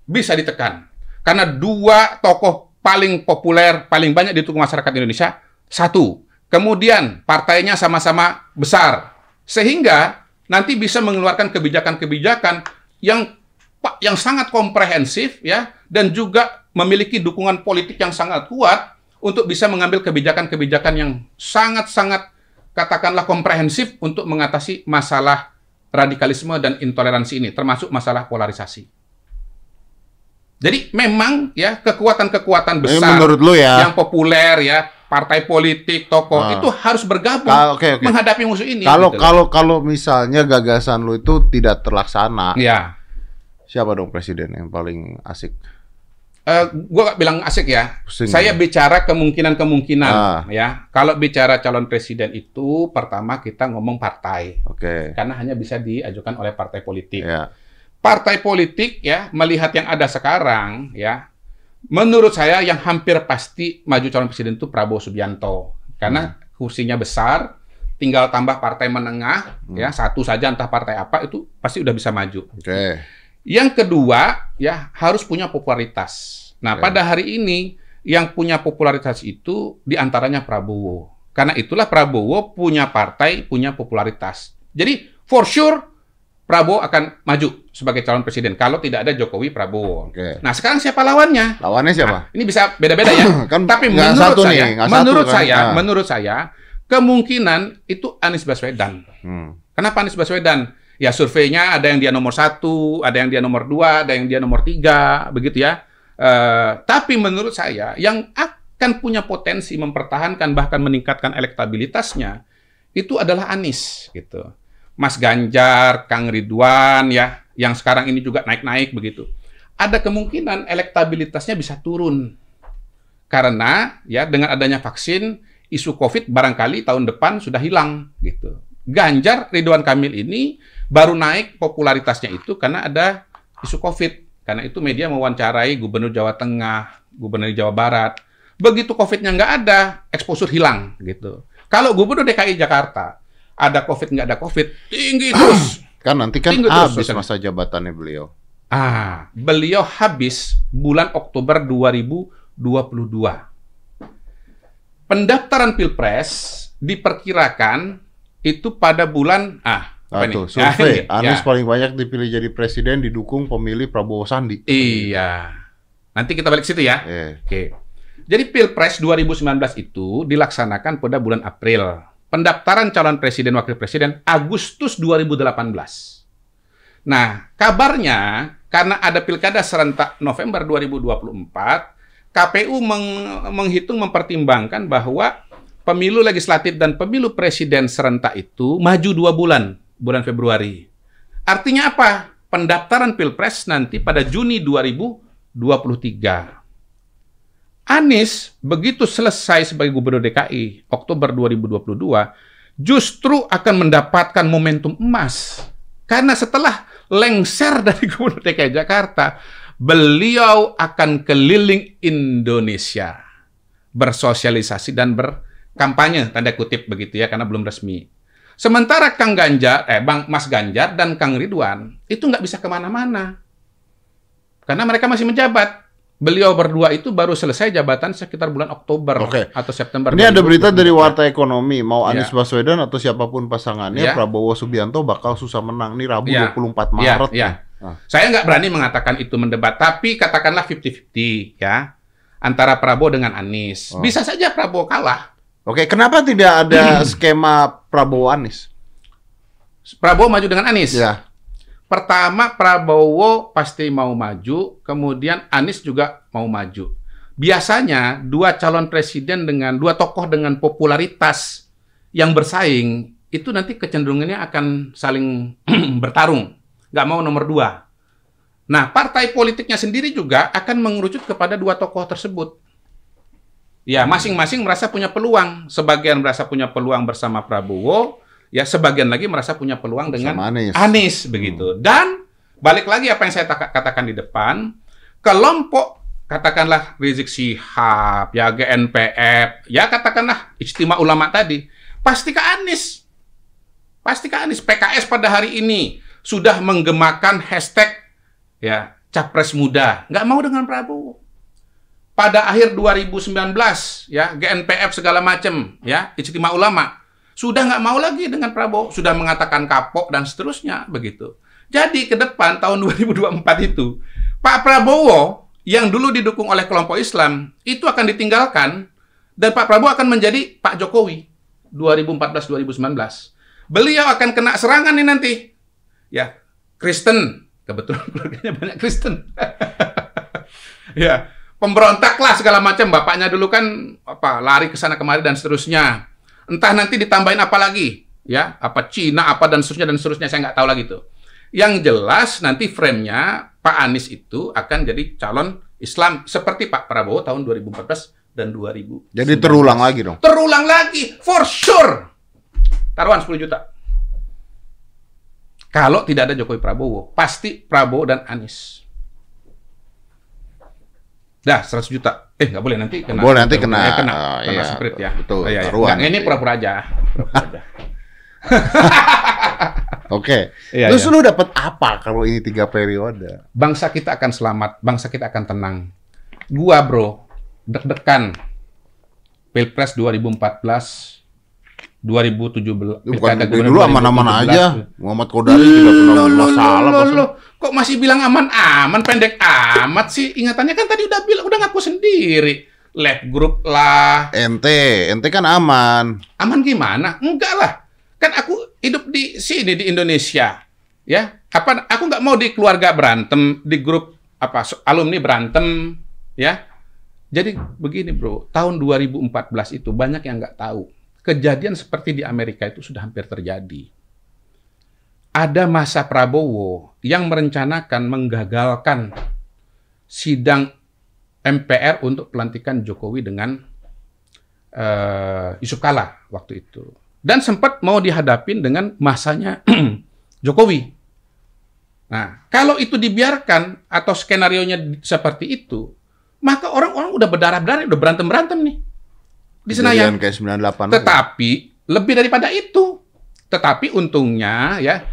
Bisa ditekan. Karena dua tokoh paling populer, paling banyak didukung masyarakat Indonesia, satu. Kemudian partainya sama-sama besar. Sehingga nanti bisa mengeluarkan kebijakan-kebijakan yang yang sangat komprehensif ya dan juga memiliki dukungan politik yang sangat kuat untuk bisa mengambil kebijakan-kebijakan yang sangat-sangat katakanlah komprehensif untuk mengatasi masalah radikalisme dan intoleransi ini termasuk masalah polarisasi. Jadi memang ya kekuatan-kekuatan besar menurut lu ya. yang populer ya partai politik tokoh Ah. itu harus bergabung Ka- Oke oke. menghadapi musuh ini. Kalau gitu kalau kalau misalnya gagasan lu itu tidak terlaksana, ya siapa dong presiden yang paling asik? Eh, gua gak bilang asik ya. Pusing Saya ya. bicara kemungkinan-kemungkinan Ah. ya. Kalau bicara calon presiden itu pertama kita ngomong partai Oke. karena hanya bisa diajukan oleh partai politik. Ya. Partai politik ya melihat yang ada sekarang ya. Menurut saya yang hampir pasti maju calon presiden itu Prabowo Subianto karena kursinya besar, tinggal tambah partai menengah ya satu saja entah partai apa itu pasti udah bisa maju. Oke. Yang kedua, ya harus punya popularitas. Nah, Oke. pada hari ini yang punya popularitas itu di antaranya Prabowo. Karena itulah Prabowo punya partai, punya popularitas. Jadi, for sure Prabowo akan maju sebagai calon presiden kalau tidak ada Jokowi Prabowo. Oke. Nah, sekarang siapa lawannya? Lawannya siapa? Nah, ini bisa beda-beda ya. (coughs) Kan Tapi menurut satu saya, nih, satu menurut kan. saya, Ah. menurut saya kemungkinan itu Anies Baswedan. Hmm. Kenapa Anies Baswedan? Ya surveinya ada yang dia nomor satu, ada yang dia nomor dua, ada yang dia nomor tiga, begitu ya. Eh, tapi menurut saya yang akan punya potensi mempertahankan bahkan meningkatkan elektabilitasnya itu adalah Anies gitu. Mas Ganjar, Kang Ridwan ya, yang sekarang ini juga naik-naik begitu. Ada kemungkinan elektabilitasnya bisa turun. Karena ya dengan adanya vaksin isu Covid barangkali tahun depan sudah hilang gitu. Ganjar Ridwan Kamil ini baru naik popularitasnya itu karena ada isu Covid. Karena itu media mewawancarai Gubernur Jawa Tengah, Gubernur Jawa Barat. Begitu Covid-nya nggak ada, exposure hilang gitu. Kalau Gubernur DKI Jakarta ada Covid nggak ada Covid tinggi (clears throat) terus. Kan nanti kan terus, habis misalnya. masa jabatannya beliau. Ah, beliau habis bulan Oktober 2022. Pendaftaran Pilpres diperkirakan itu pada bulan ah apa Nah, nih? tuh, survei. Ah, (laughs) Anies ya. paling banyak dipilih jadi presiden didukung pemilih Prabowo Sandi. Iya. Nanti kita balik situ ya. Eh, Oke. Jadi Pilpres 2019 itu dilaksanakan pada bulan April. Pendaftaran calon presiden wakil presiden Agustus 2018. Nah, kabarnya karena ada pilkada serentak November 2024, KPU meng- menghitung mempertimbangkan bahwa pemilu legislatif dan pemilu presiden serentak itu maju dua bulan, bulan Februari. Artinya apa? Pendaftaran Pilpres nanti pada Juni 2023. Anies begitu selesai sebagai gubernur DKI Oktober 2022 justru akan mendapatkan momentum emas. Karena setelah lengser (laughs) dari gubernur DKI Jakarta, beliau akan keliling Indonesia bersosialisasi dan berkampanye tanda kutip begitu ya karena belum resmi. Sementara Kang Ganjar, eh Bang Mas Ganjar dan Kang Ridwan itu nggak bisa ke mana-mana karena mereka masih menjabat beliau berdua itu baru selesai jabatan sekitar bulan Oktober Oke. atau September. Ini ada berita 2022. dari Warta Ekonomi, mau Ya. Anies Baswedan atau siapa pun pasangannya, Ya. Prabowo Subianto bakal susah menang. Nih Rabu Ya. 24 Ya, Maret. ya. Ah. Saya nggak berani mengatakan itu mendebat, tapi katakanlah 50-50 ya antara Prabowo dengan Anies. Oh. Bisa saja Prabowo kalah. Oke, kenapa tidak ada (clears throat) skema Prabowo Anies? Prabowo maju dengan Anies. Ya, Pertama Prabowo pasti mau maju, kemudian Anies juga mau maju. Biasanya dua calon presiden dengan dua tokoh dengan popularitas yang bersaing itu nanti kecenderungannya akan saling (clears throat) bertarung, nggak mau nomor dua. Nah, partai politiknya sendiri juga akan mengerucut kepada dua tokoh tersebut. Ya, masing-masing merasa punya peluang. Sebagian merasa punya peluang bersama Prabowo, ya sebagian lagi merasa punya peluang dengan sama Anies. Anies begitu. Dan balik lagi apa yang saya tak- katakan di depan, kelompok katakanlah Rizik Syihab, ya GNPF, ya katakanlah istimewa ulama tadi, pasti ke Anies. Pasti ke Anies. PKS pada hari ini sudah menggemakan hashtag ya capres muda, nggak mau dengan Prabowo. Pada akhir 2019 ya GNPF segala macam ya istimewa ulama sudah nggak mau lagi dengan Prabowo, sudah mengatakan kapok dan seterusnya begitu. Jadi ke depan tahun (laughs) 2024 itu Pak Prabowo yang dulu didukung oleh kelompok Islam itu akan ditinggalkan dan Pak Prabowo akan menjadi Pak Jokowi 2014-2019. Beliau akan kena serangan nih nanti. Ya, Kristen. Kebetulan keluarganya banyak Kristen. (laughs) ya, pemberontak lah segala macam. Bapaknya dulu kan apa lari ke sana kemari dan seterusnya. Entah nanti ditambahin apa lagi, ya, apa Cina, apa dan seterusnya dan seterusnya saya nggak tahu lagi tuh. Yang jelas nanti frame-nya Pak Anies itu akan jadi calon Islam seperti Pak Prabowo tahun 2014 dan 2000. Jadi terulang lagi dong. Terulang lagi, for sure. Taruhan 10 juta. Kalau tidak ada Jokowi Prabowo, pasti Prabowo dan Anies. Dah, 100 juta. Eh, nggak boleh nanti kena. Boleh, nanti kena. Eh, kena, Oh, kena iya. spirit ya. Betul, Oh, iya, iya. Nggak, ini pura-pura aja. Pura-pura aja. (laughs) Oke. Iya, Terus iya. lu dapat apa kalau ini tiga periode? Bangsa kita akan selamat, bangsa kita akan tenang. Gua, bro, deg-degan. Pilpres 2014, 2017. Lu bukan dari dulu aman-aman 2017. aja. Muhammad Kodari juga pernah masalah. loh, loh. Kok masih bilang aman-aman, pendek amat sih? Ingatannya kan tadi udah bilang, udah ngaku sendiri. Lab group lah. Ente, ente kan aman. Aman gimana? Enggak lah. Kan aku hidup di sini, di Indonesia. Ya, apa? Aku nggak mau di keluarga berantem, di grup apa alumni berantem, ya. Jadi begini bro, tahun 2014 itu banyak yang nggak tahu. Kejadian seperti di Amerika itu sudah hampir terjadi. Ada masa Prabowo yang merencanakan menggagalkan sidang MPR untuk pelantikan Jokowi dengan eh, Yusuf Kala waktu itu. Dan sempat mau dihadapin dengan masanya (clears throat) Jokowi. Nah, kalau itu dibiarkan atau skenario-nya di- seperti itu, maka orang-orang udah berdarah-darah, udah berantem-berantem nih di Senayan. Kayak 98. Tetapi lebih daripada itu. Tetapi untungnya ya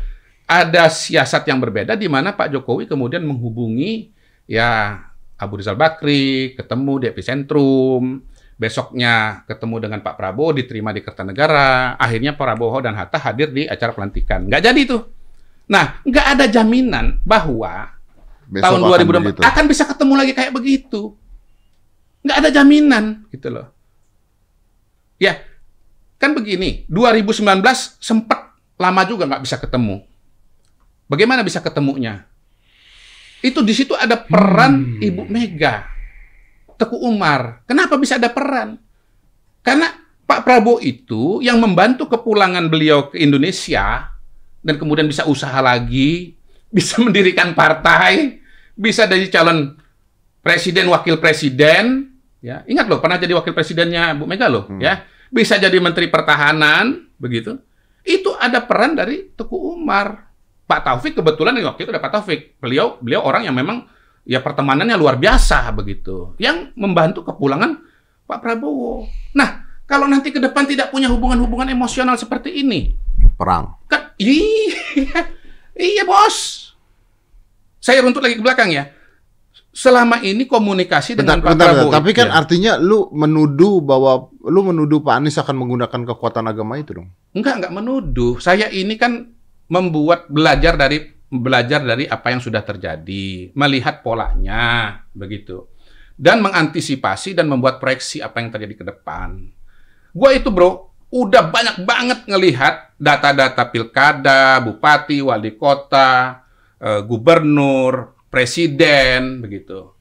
ada siasat yang berbeda di mana Pak Jokowi kemudian menghubungi ya Abu Rizal Bakri, ketemu di epicentrum, besoknya ketemu dengan Pak Prabowo, diterima di Kertanegara, akhirnya Prabowo dan Hatta hadir di acara pelantikan. Nggak jadi tuh. Nah, nggak ada jaminan bahwa Besok tahun akan 2024 begitu. akan bisa ketemu lagi kayak begitu. Nggak ada jaminan gitu loh. Ya, kan begini, 2019 sempat lama juga nggak bisa ketemu. Bagaimana bisa ketemunya? Itu di situ ada peran Ibu Mega, Teku Umar. Kenapa bisa ada peran? Karena Pak Prabowo itu yang membantu kepulangan beliau ke Indonesia dan kemudian bisa usaha lagi, bisa (laughs) mendirikan partai, bisa jadi calon presiden, wakil presiden, ya. Ingat loh, pernah jadi wakil presidennya Bu Mega loh, Hmm. ya. Bisa jadi menteri pertahanan, begitu. Itu ada peran dari Teguh Umar. Pak Taufik kebetulan waktu itu ada Pak Taufik. Beliau beliau orang yang memang ya pertemanannya luar biasa begitu. Yang membantu kepulangan Pak Prabowo. Nah, kalau nanti ke depan tidak punya hubungan-hubungan emosional seperti ini, Perang. kan iya. Iya, Bos. Saya runtut lagi ke belakang ya. Selama ini komunikasi Bentar, dengan Pak bentar, bentar. Prabowo. Tapi kan ya. artinya lu menuduh bahwa lu menuduh Pak Anies akan menggunakan kekuatan agama itu dong. Enggak, enggak menuduh. Saya ini kan membuat belajar dari belajar dari apa yang sudah terjadi, melihat polanya begitu. Dan mengantisipasi dan membuat proyeksi apa yang terjadi ke depan. Gua itu, Bro, udah banyak banget ngelihat data-data pilkada, bupati, wali kota, eh, gubernur, presiden begitu.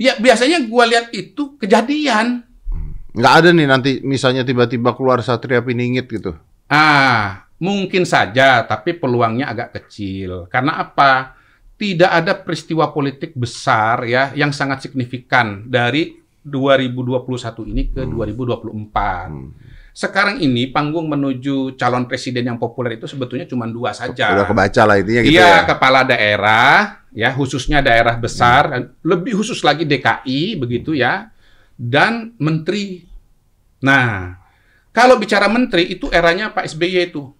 Ya biasanya gua lihat itu kejadian. Nggak ada nih nanti misalnya tiba-tiba keluar Satria Piningit gitu. Ah, mungkin saja, tapi peluangnya agak kecil. Karena apa? Tidak ada peristiwa politik besar ya yang sangat signifikan dari 2021 ini ke 2024. Hmm. Sekarang ini panggung menuju calon presiden yang populer itu sebetulnya cuma dua saja. Udah kebaca lah intinya gitu Iya, ya. kepala daerah, ya khususnya daerah besar, dan lebih khusus lagi DKI begitu ya, dan menteri. Nah, kalau bicara menteri itu eranya Pak SBY itu.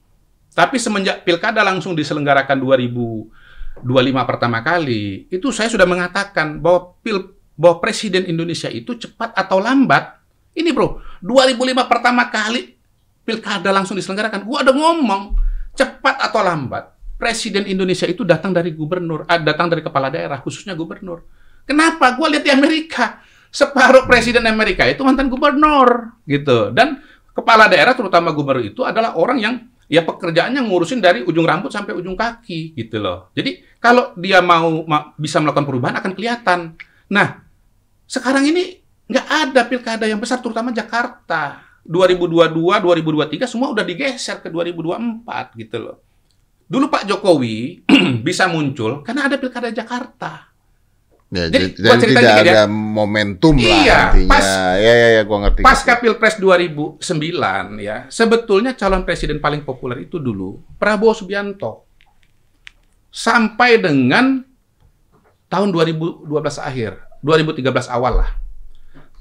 Tapi semenjak pilkada langsung diselenggarakan 2025 pertama kali, itu saya sudah mengatakan bahwa pil bahwa presiden Indonesia itu cepat atau lambat. Ini bro, 2005 pertama kali pilkada langsung diselenggarakan. Gua ada ngomong cepat atau lambat presiden Indonesia itu datang dari gubernur, ah, datang dari kepala daerah, khususnya gubernur. Kenapa? Gua lihat di Amerika, separuh presiden Amerika itu mantan gubernur, gitu. Dan kepala daerah, terutama gubernur itu adalah orang yang ya pekerjaannya ngurusin dari ujung rambut sampai ujung kaki, gitu loh. Jadi kalau dia mau ma- bisa melakukan perubahan akan kelihatan. Nah, sekarang ini nggak ada pilkada yang besar, terutama Jakarta. 2022, 2023 semua udah digeser ke 2024 gitu loh. Dulu Pak Jokowi (clears throat) bisa muncul karena ada pilkada Jakarta. Ya, Jadi, jadi, tidak ya. ada momentum lah Iya, intinya. pas- ya ya ya gua ngerti. Pasca Pilpres 2009 ya, sebetulnya calon presiden paling populer itu dulu Prabowo Subianto. Sampai dengan tahun 2012 akhir, 2013 awal lah.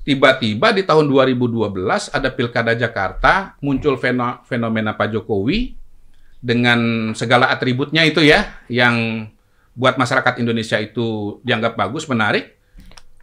Tiba-tiba di tahun 2012 ada Pilkada Jakarta, muncul feno- fenomena Pak Jokowi dengan segala atributnya itu ya, yang buat masyarakat Indonesia itu dianggap bagus, menarik.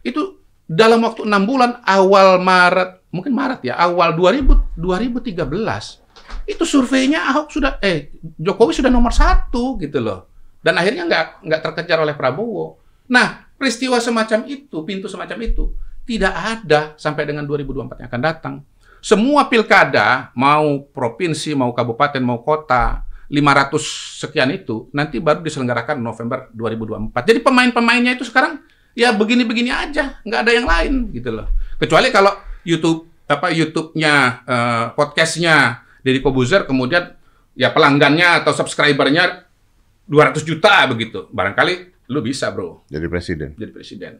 Itu dalam waktu enam bulan, awal Maret, mungkin Maret ya, awal 2000, 2013, itu surveinya Ahok sudah, eh Jokowi sudah nomor satu gitu loh. Dan akhirnya nggak nggak terkejar oleh Prabowo. Nah, peristiwa semacam itu, pintu semacam itu, tidak ada sampai dengan 2024 yang akan datang. Semua pilkada, mau provinsi, mau kabupaten, mau kota, 500 sekian itu, nanti baru diselenggarakan November 2024. Jadi pemain-pemainnya itu sekarang ya begini-begini aja, nggak ada yang lain gitu loh. Kecuali kalau YouTube apa YouTube-nya, eh, podcast-nya Deddy Kobuzer, kemudian ya pelanggannya atau subscribernya 200 juta begitu. Barangkali lu bisa bro Jadi presiden. jadi presiden.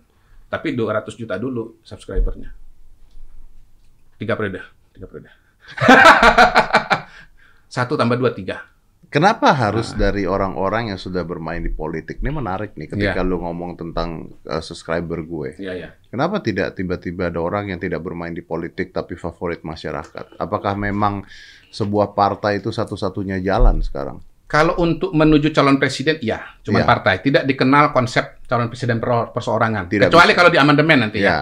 Tapi 200 juta dulu subscribernya. Tiga periode. Tiga periode. (laughs) Satu tambah dua, tiga. Kenapa harus Nah. dari orang-orang yang sudah bermain di politik? Ini menarik nih ketika Iya. lu ngomong tentang uh, subscriber gue. Iya, iya. Kenapa tidak tiba-tiba ada orang yang tidak bermain di politik tapi favorit masyarakat? Apakah memang sebuah partai itu satu-satunya jalan sekarang? Kalau untuk menuju calon presiden, iya, cuma Iya. partai. Tidak dikenal konsep calon presiden per- perseorangan. Tidak Kecuali bisa. kalau di amandemen nanti ya. Ya,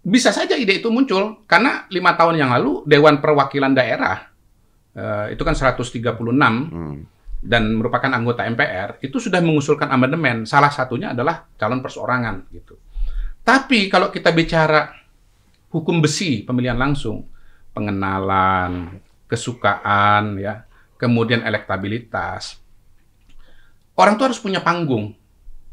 Bisa saja ide itu muncul karena lima tahun yang lalu Dewan Perwakilan Daerah eh, itu kan 136 hmm. dan merupakan anggota MPR itu sudah mengusulkan amandemen. Salah satunya adalah calon perseorangan gitu. Tapi kalau kita bicara hukum besi pemilihan langsung, pengenalan, kesukaan ya, kemudian elektabilitas. Orang tuh harus punya panggung.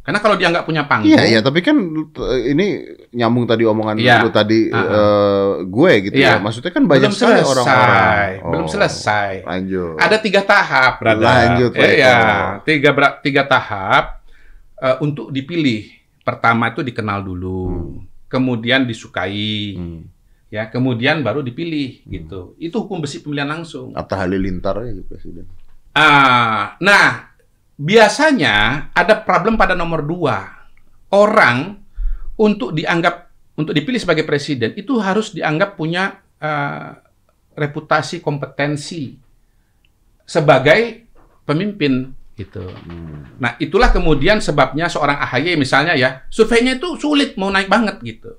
Karena kalau dia nggak punya panggung, Iya, iya, tapi kan uh, ini nyambung tadi omongan Iya. lu tadi Uh-uh. uh, gue gitu ya. Iya. Maksudnya kan banyak belum sekali selesai, orang-orang. belum Oh, selesai. Lanjut. Ada tiga tahap, brother. Lanjut, Iya, Eko. tiga tiga tahap eh, untuk dipilih. Pertama itu dikenal dulu, Hmm. kemudian disukai, Hmm. ya, kemudian baru dipilih gitu. Itu hukum besi pemilihan langsung. Atta Halilintar ya presiden. Ah, nah, biasanya ada problem pada nomor dua. Orang untuk dianggap untuk dipilih sebagai presiden itu harus dianggap punya eh, reputasi kompetensi sebagai pemimpin gitu. Hmm. Nah, itulah kemudian sebabnya seorang AHY misalnya ya, surveinya itu sulit mau naik banget gitu.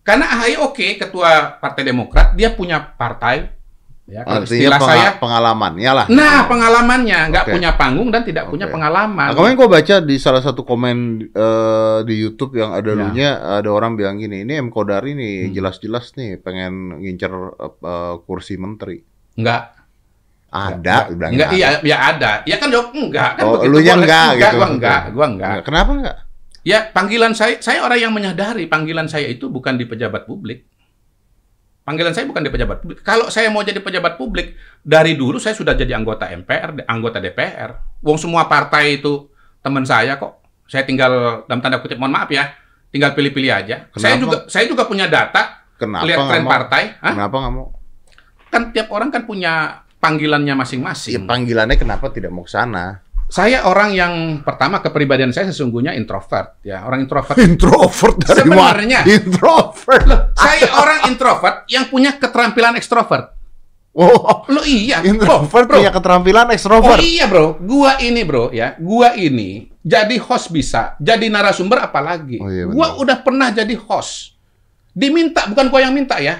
Karena AHY oke, ketua Partai Demokrat, dia punya partai, ya, kalau Artinya istilah penga- saya, pengalamannya lah. Nah, pengalamannya nggak Oke. punya panggung dan tidak punya Oke. pengalaman. Nah, kemarin gue baca di salah satu komen eh, di YouTube yang ada Ya. lunya ada orang bilang gini, ini M Kodari nih Hmm. jelas-jelas nih pengen ngincer eh, kursi menteri. Nggak. Ada, bilang Nggak, ada. iya, ya ada. Ya kan jawab enggak kan Oh, begitu. Gua- enggak gitu. Gua enggak, gua enggak. Kenapa enggak? Ya, panggilan saya saya orang yang menyadari panggilan saya itu bukan di pejabat publik. Panggilan saya bukan di pejabat publik. Kalau saya mau jadi pejabat publik, dari dulu saya sudah jadi anggota MPR, anggota DPR. Wong semua partai itu teman saya kok. Saya tinggal dalam tanda kutip mohon maaf ya, tinggal pilih-pilih aja. Saya Kenapa? juga saya juga punya data Kenapa lihat tren mau? partai. Hah? Kenapa nggak mau? Kan tiap orang kan punya panggilannya Ya masing-masing. panggilannya kenapa tidak mau ke sana? Saya orang yang pertama kepribadian saya sesungguhnya introvert ya. Orang introvert (laughs) Introvert dari Sebenarnya. mana? Introvert. saya orang introvert yang punya keterampilan ekstrovert. Oh, Lo iya. introvert bro. punya keterampilan Oh ekstrovert. iya bro, gua ini bro ya, gua ini jadi host bisa, jadi narasumber apalagi. Oh, iya, gua udah pernah jadi host, diminta bukan gua yang minta ya.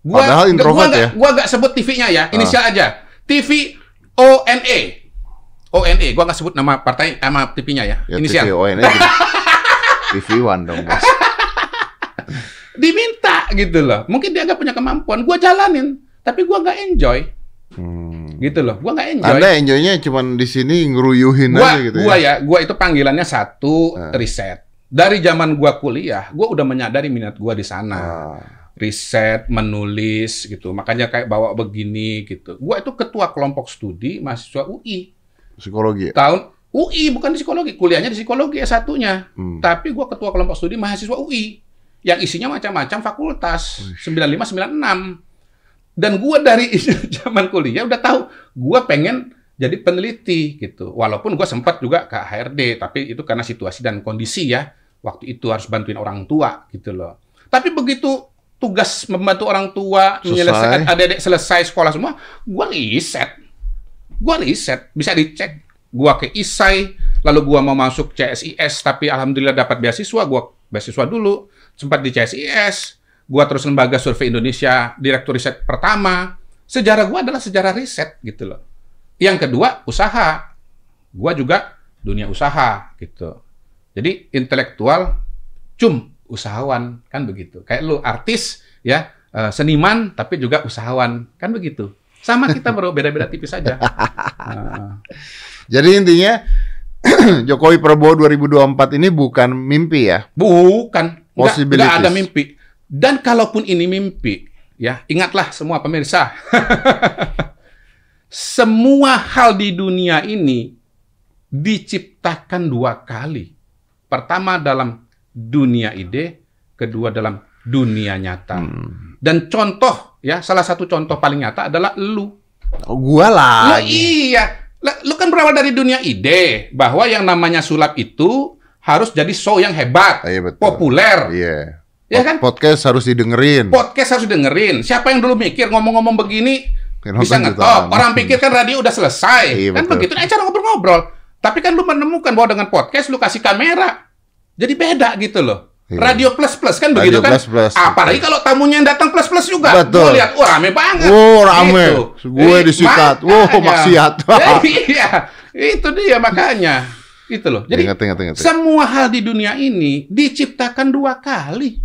Gua, Padahal introvert gua nggak- ya? Gua nggak sebut TV-nya ya, Ah. inisial aja. TV ONE, ONE. Gua nggak sebut nama partai, nama TV-nya ya, Ya, inisial. TV One. TV One dong, bos. (laughs) Diminta gitu loh. Mungkin dia nggak punya kemampuan, gua jalanin, tapi gua nggak enjoy, Hmm. gitu loh. Gua nggak enjoy. Anda enjoynya cuman di sini ngeruyuhin gua, aja gitu gua ya. ya, gua itu panggilannya satu Ah. riset. Dari zaman gua kuliah, gua udah menyadari minat gua di sana. Ah. Riset, menulis gitu. Makanya kayak bawa begini gitu. Gua itu ketua kelompok studi mahasiswa UI. Psikologi ya? Tahun UI bukan di psikologi, kuliahnya di psikologi S1-nya. Hmm. Tapi gua ketua kelompok studi mahasiswa UI yang isinya macam-macam fakultas 95 96. Dan gua dari (laughs) zaman kuliah udah tahu gua pengen jadi peneliti gitu. Walaupun gua sempat juga ke HRD, tapi itu karena situasi dan kondisi ya. Waktu itu harus bantuin orang tua gitu loh. Tapi begitu tugas membantu orang tua, Selesai. menyelesaikan adik-adik selesai sekolah semua, gua riset. Gua riset, bisa dicek. Gua ke ISAI, lalu gua mau masuk CSIS, tapi alhamdulillah dapat beasiswa, gua beasiswa dulu, sempat di CSIS, gua terus lembaga survei Indonesia, direktur riset pertama. Sejarah gua adalah sejarah riset gitu loh. Yang kedua, usaha. Gua juga dunia usaha gitu. Jadi intelektual, cum usahawan kan begitu. Kayak lu artis ya, eh, seniman tapi juga usahawan kan begitu. Sama kita bro, beda-beda tipis saja. Nah, (laughs) Jadi intinya (clears throat) Jokowi Prabowo 2024 ini bukan mimpi ya. bukan, nggak ada mimpi. Dan kalaupun ini mimpi, ya ingatlah semua pemirsa, (laughs) semua hal di dunia ini diciptakan dua kali. Pertama dalam dunia ide, kedua dalam dunia nyata. Hmm. Dan contoh, ya salah satu contoh paling nyata adalah lu. Oh, gua Lu lagi. iya, Lah, lu kan berawal dari dunia ide bahwa yang namanya sulap itu harus jadi show yang hebat, Ah, iya betul. populer. Iya. Ya kan? Podcast harus didengerin. Podcast harus dengerin. Siapa yang dulu mikir ngomong-ngomong begini Penonton bisa ngetop? Orang pikir kan radio udah selesai. Iya, kan betul. begitu. Nah, cara ngobrol-ngobrol. Tapi kan lu menemukan bahwa dengan podcast lu kasih kamera. Jadi beda gitu loh. Iya. Radio plus plus kan Radio begitu kan? plus plus. Apalagi kalau tamunya yang datang plus plus juga. Betul. Gua lihat, wah rame banget. Oh, rame. Gitu. Gue disikat. Wow, makanya. maksiat. (laughs) (laughs) iya, itu dia makanya. Itu loh. Jadi ingat, ingat, ingat. semua hal di dunia ini diciptakan dua kali.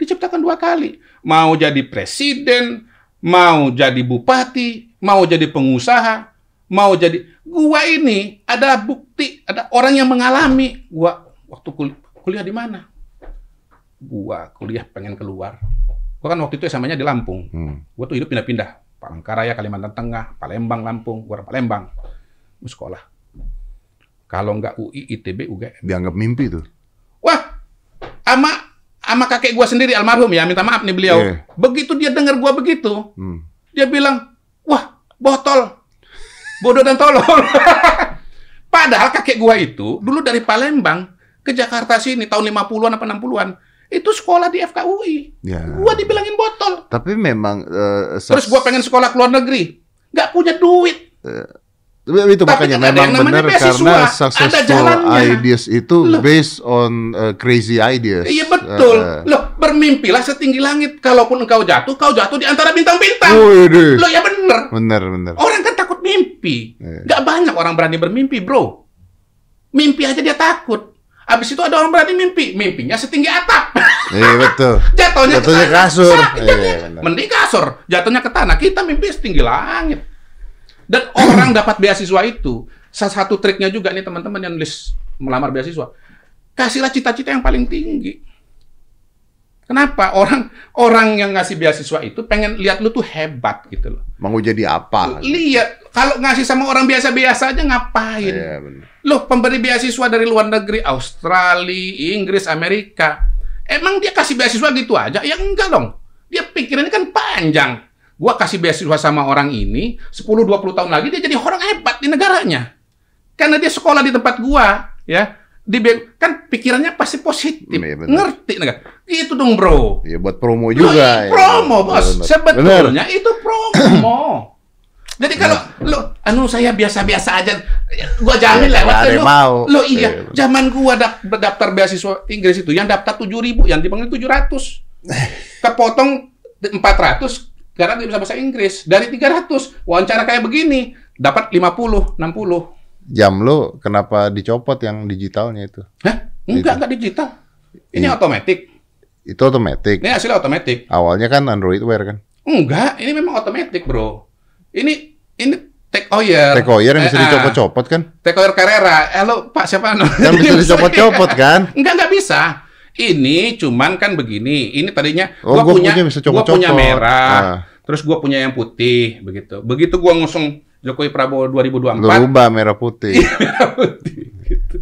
Diciptakan dua kali. Mau jadi presiden, mau jadi bupati, mau jadi pengusaha, mau jadi gua ini ada bukti, ada orang yang mengalami. Gua waktu kul- kuliah di mana? Gua kuliah pengen keluar. Gua kan waktu itu SMA-nya di Lampung. Hmm. Gua tuh hidup pindah-pindah. Palangkaraya, Kalimantan Tengah, Palembang, Lampung, gua Palembang. Gua sekolah. Kalau nggak UI, ITB, UGM. Dianggap mimpi tuh. Wah, ama sama kakek gua sendiri almarhum ya, minta maaf nih beliau. Iya. Begitu dia dengar gua begitu, Hmm. dia bilang, "Wah, botol. Bodoh dan tolol." (laughs) Padahal kakek gua itu dulu dari Palembang ke Jakarta sini tahun 50-an apa 60-an. Itu sekolah di FKUI. Ya. Gua dibilangin botol. Tapi memang eh, Terus gua pengen sekolah ke luar negeri. Nggak punya duit. itu Tapi makanya kan ada memang benar karena successful ideas itu Loh. based on uh, crazy ideas. Iya betul. Eh, Loh, bermimpilah setinggi langit. Kalaupun engkau jatuh, kau jatuh di antara bintang-bintang. Deh. Loh, ya bener. Bener bener. Orang kan takut mimpi. Iya. Nggak banyak orang berani bermimpi, bro. Mimpi aja dia takut. Habis itu ada orang berani mimpi. Mimpinya setinggi atap. Iya betul. Jatuhnya, (laughs) Jatuhnya ke tanah. kasur. Sa- Iya, benar. Mending kasur. Jatuhnya ke tanah. Kita mimpi setinggi langit. Dan orang dapat beasiswa itu. Salah satu triknya juga nih teman-teman yang nulis melamar beasiswa. Kasihlah cita-cita yang paling tinggi. Kenapa? Orang orang yang ngasih beasiswa itu pengen lihat lu tuh hebat gitu loh. Mau jadi apa? Lihat, kalau ngasih sama orang biasa-biasa aja ngapain? Iya benar. Loh, pemberi beasiswa dari luar negeri, Australia, Inggris, Amerika. Emang dia kasih beasiswa gitu aja? Ya enggak dong. Dia pikirannya kan panjang. Gua kasih beasiswa sama orang ini, 10-20 tahun lagi dia jadi orang hebat di negaranya. Karena dia sekolah di tempat gua, ya. Di kan pikirannya pasti positif. Benar. Ngerti negara. Gitu dong, Bro. Iya buat promo Loh, juga. ini ya. promo, Bos. Benar. Sebetulnya itu promo. (coughs) Jadi kalau lo anu saya biasa-biasa aja, gua jamin Ya, lewat lo. mau. Lo iya, Iya. zaman gua dap- daftar beasiswa Inggris itu yang daftar 7000, yang dipanggil 700. (laughs) Kepotong 400 karena dia bisa bahasa Inggris. Dari 300 wawancara kayak begini dapat 50, 60. Jam lo kenapa dicopot yang digitalnya itu? Hah? Enggak, enggak digital. Ini Iya. otomatis. Itu otomatis. Ini hasilnya otomatis. Awalnya kan Android Wear kan. Enggak, ini memang otomatis, Bro. Ini ini take oyer. Take Oyer yang bisa Eh, ah. dicopot-copot kan? Take oyer Carrera. Halo, Pak siapa? Kan (laughs) bisa dicopot-copot (laughs) kan? Enggak, enggak bisa. Ini cuman kan begini. Ini tadinya Oh, gua gua punya punya bisa gua punya merah. Ah. Terus gua punya yang putih begitu. Begitu gua ngusung Jokowi Prabowo Lu 2024 rubah merah putih. merah putih gitu.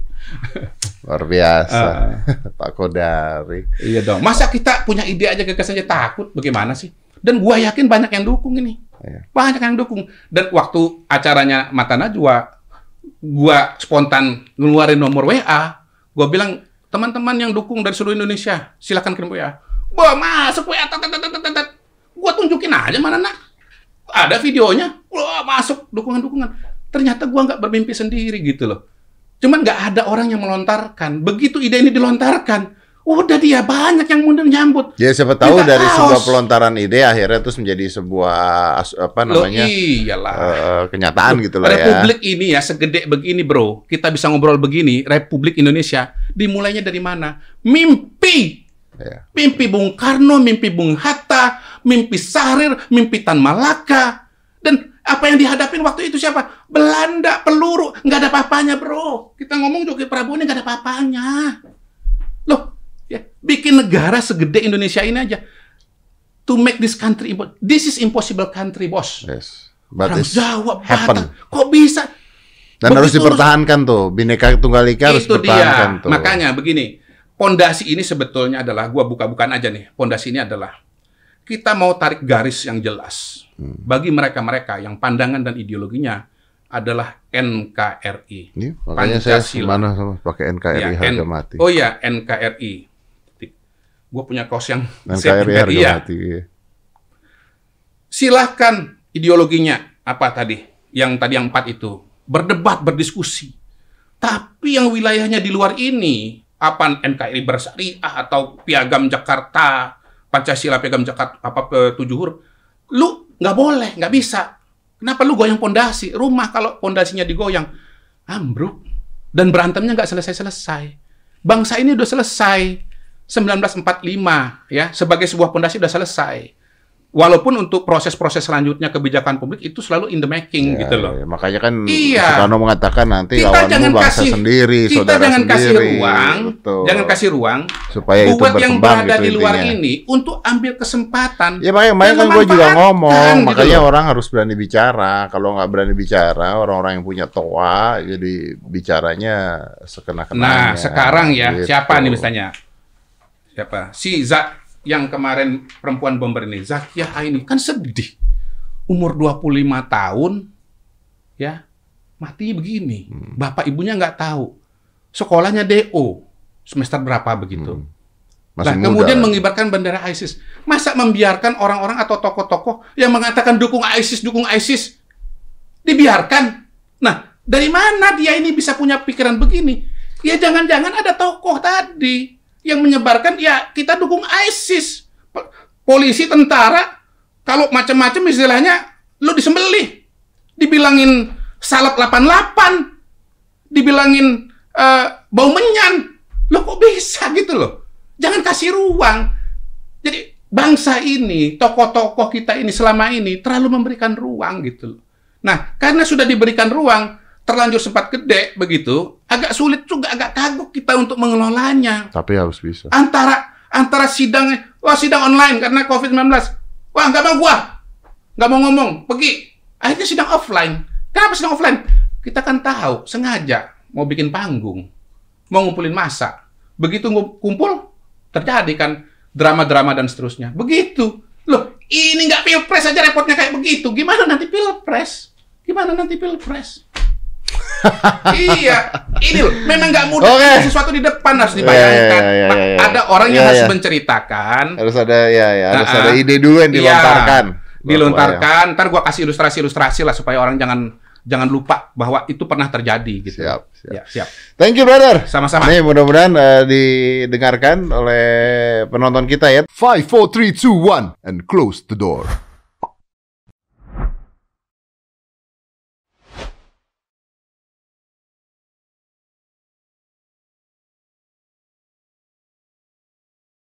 Luar biasa. Ah. (laughs) Pak Kodari. Iya dong. Masa kita punya ide aja gagasan aja takut bagaimana sih? Dan gua yakin banyak yang dukung ini. Iya. Banyak yang dukung. Dan waktu acaranya Mata Najwa, gua spontan ngeluarin nomor WA, gua bilang, teman-teman yang dukung dari seluruh Indonesia, silakan kirim WA. Wah, masuk WA, tat, tat, tat, tat, tat. Gua tunjukin aja mana nak. Ada videonya, wah masuk dukungan-dukungan. Ternyata gua nggak bermimpi sendiri gitu loh. Cuman nggak ada orang yang melontarkan. Begitu ide ini dilontarkan, udah dia banyak yang mundur nyambut. Ya siapa tahu Kita dari haus. sebuah pelontaran ide akhirnya terus menjadi sebuah apa Loh, namanya iyalah. eh, kenyataan gitu loh ya. Republik ini ya segede begini bro, kita bisa ngobrol begini, Republik Indonesia, dimulainya dari mana? Mimpi! Ya. Mimpi Bung Karno, mimpi Bung Hatta, mimpi Sahrir, mimpi Tan Malaka. Dan apa yang dihadapin waktu itu siapa? Belanda, peluru, nggak ada apa-apanya bro. Kita ngomong Jokowi Prabowo ini nggak ada apa-apanya. Loh, ya, bikin negara segede Indonesia ini aja. To make this country, this is impossible country, bos. Yes. But Orang Jawa, happen. Batak, kok bisa? Dan harus Begitu dipertahankan tuh. Bineka Tunggal Ika harus dipertahankan dia. tuh. Makanya begini, pondasi ini sebetulnya adalah gua buka-bukaan aja nih. Pondasi ini adalah kita mau tarik garis yang jelas Hmm. bagi mereka-mereka yang pandangan dan ideologinya adalah NKRI. Ini, makanya saya Pancasila. mana sama pakai NKRI Ya, harga N- mati. Oh ya, NKRI. Gue punya kaos yang NKRI harga Iya. mati. iya. silahkan ideologinya apa tadi yang tadi yang empat itu berdebat berdiskusi tapi yang wilayahnya di luar ini apa NKRI bersyariah atau piagam Jakarta Pancasila piagam Jakarta apa tujuh huruf lu nggak boleh nggak bisa. Kenapa lu goyang pondasi? Rumah kalau pondasinya digoyang ambruk. Dan berantemnya nggak selesai selesai bangsa ini udah selesai 1945 ya sebagai sebuah pondasi udah selesai walaupun untuk proses-proses selanjutnya kebijakan publik itu selalu in the making Ya, gitu loh. ya, makanya kan Iya. Soekarno mengatakan nanti Kita lawanmu jangan bangsa kasih sendiri, kita saudara jangan kasih sendiri. ruang, Betul. jangan kasih ruang supaya itu buat yang berkembang berada gitu di luar intinya. ini untuk ambil kesempatan. Ya makanya, makanya kan gue juga ngomong, gitu makanya loh. orang harus berani bicara. Kalau nggak berani bicara, orang-orang yang punya toa, jadi bicaranya sekena-kenanya. Nah, sekarang ya, Gitu. siapa nih misalnya? siapa si Zak yang kemarin perempuan bomber ini Zakia Aini kan sedih umur 25 tahun ya mati begini bapak ibunya nggak tahu sekolahnya DO semester berapa begitu Masih Nah, muda. kemudian mengibarkan bendera ISIS. Masa membiarkan orang-orang atau tokoh-tokoh yang mengatakan dukung ISIS, dukung ISIS, dibiarkan? Nah, dari mana dia ini bisa punya pikiran begini? Ya jangan-jangan ada tokoh tadi yang menyebarkan, ya kita dukung ISIS. Polisi, tentara, kalau macam-macam istilahnya, lu disembelih. Dibilangin salap 88, dibilangin eh, bau menyan. Lo kok bisa gitu loh? Jangan kasih ruang. Jadi bangsa ini, tokoh-tokoh kita ini selama ini terlalu memberikan ruang gitu loh. Nah, karena sudah diberikan ruang, terlanjur sempat gede begitu, agak sulit juga, agak kagok kita untuk mengelolanya. Tapi harus bisa. Antara antara sidang, wah sidang online karena COVID-19. Wah, nggak mau gua. Nggak mau ngomong, pergi. Akhirnya sidang offline. Kenapa sidang offline? Kita kan tahu, sengaja mau bikin panggung. Mau ngumpulin masa. Begitu kumpul, terjadi kan drama-drama dan seterusnya. Begitu. Loh, ini nggak pilpres aja repotnya kayak begitu. Gimana nanti pilpres? Gimana nanti pilpres? Iya, ini loh, memang nggak mudah Oke. ada sesuatu di depan harus dibayangkan. Ya, ya, ya, Pak, ya, ya. Ada orang yang Ya, harus ya. menceritakan, Harus ada ya ya, harus Nah, ada ide dulu yang Iya, dilontarkan. dilontarkan. Ntar gua kasih ilustrasi-ilustrasi lah supaya orang jangan jangan lupa bahwa itu pernah terjadi gitu. Siap, siap. Ya, siap. Thank you brother. Sama-sama. Nih mudah-mudahan eh, didengarkan oleh penonton kita ya. 5, 4, 3, 2, 1, and close the door.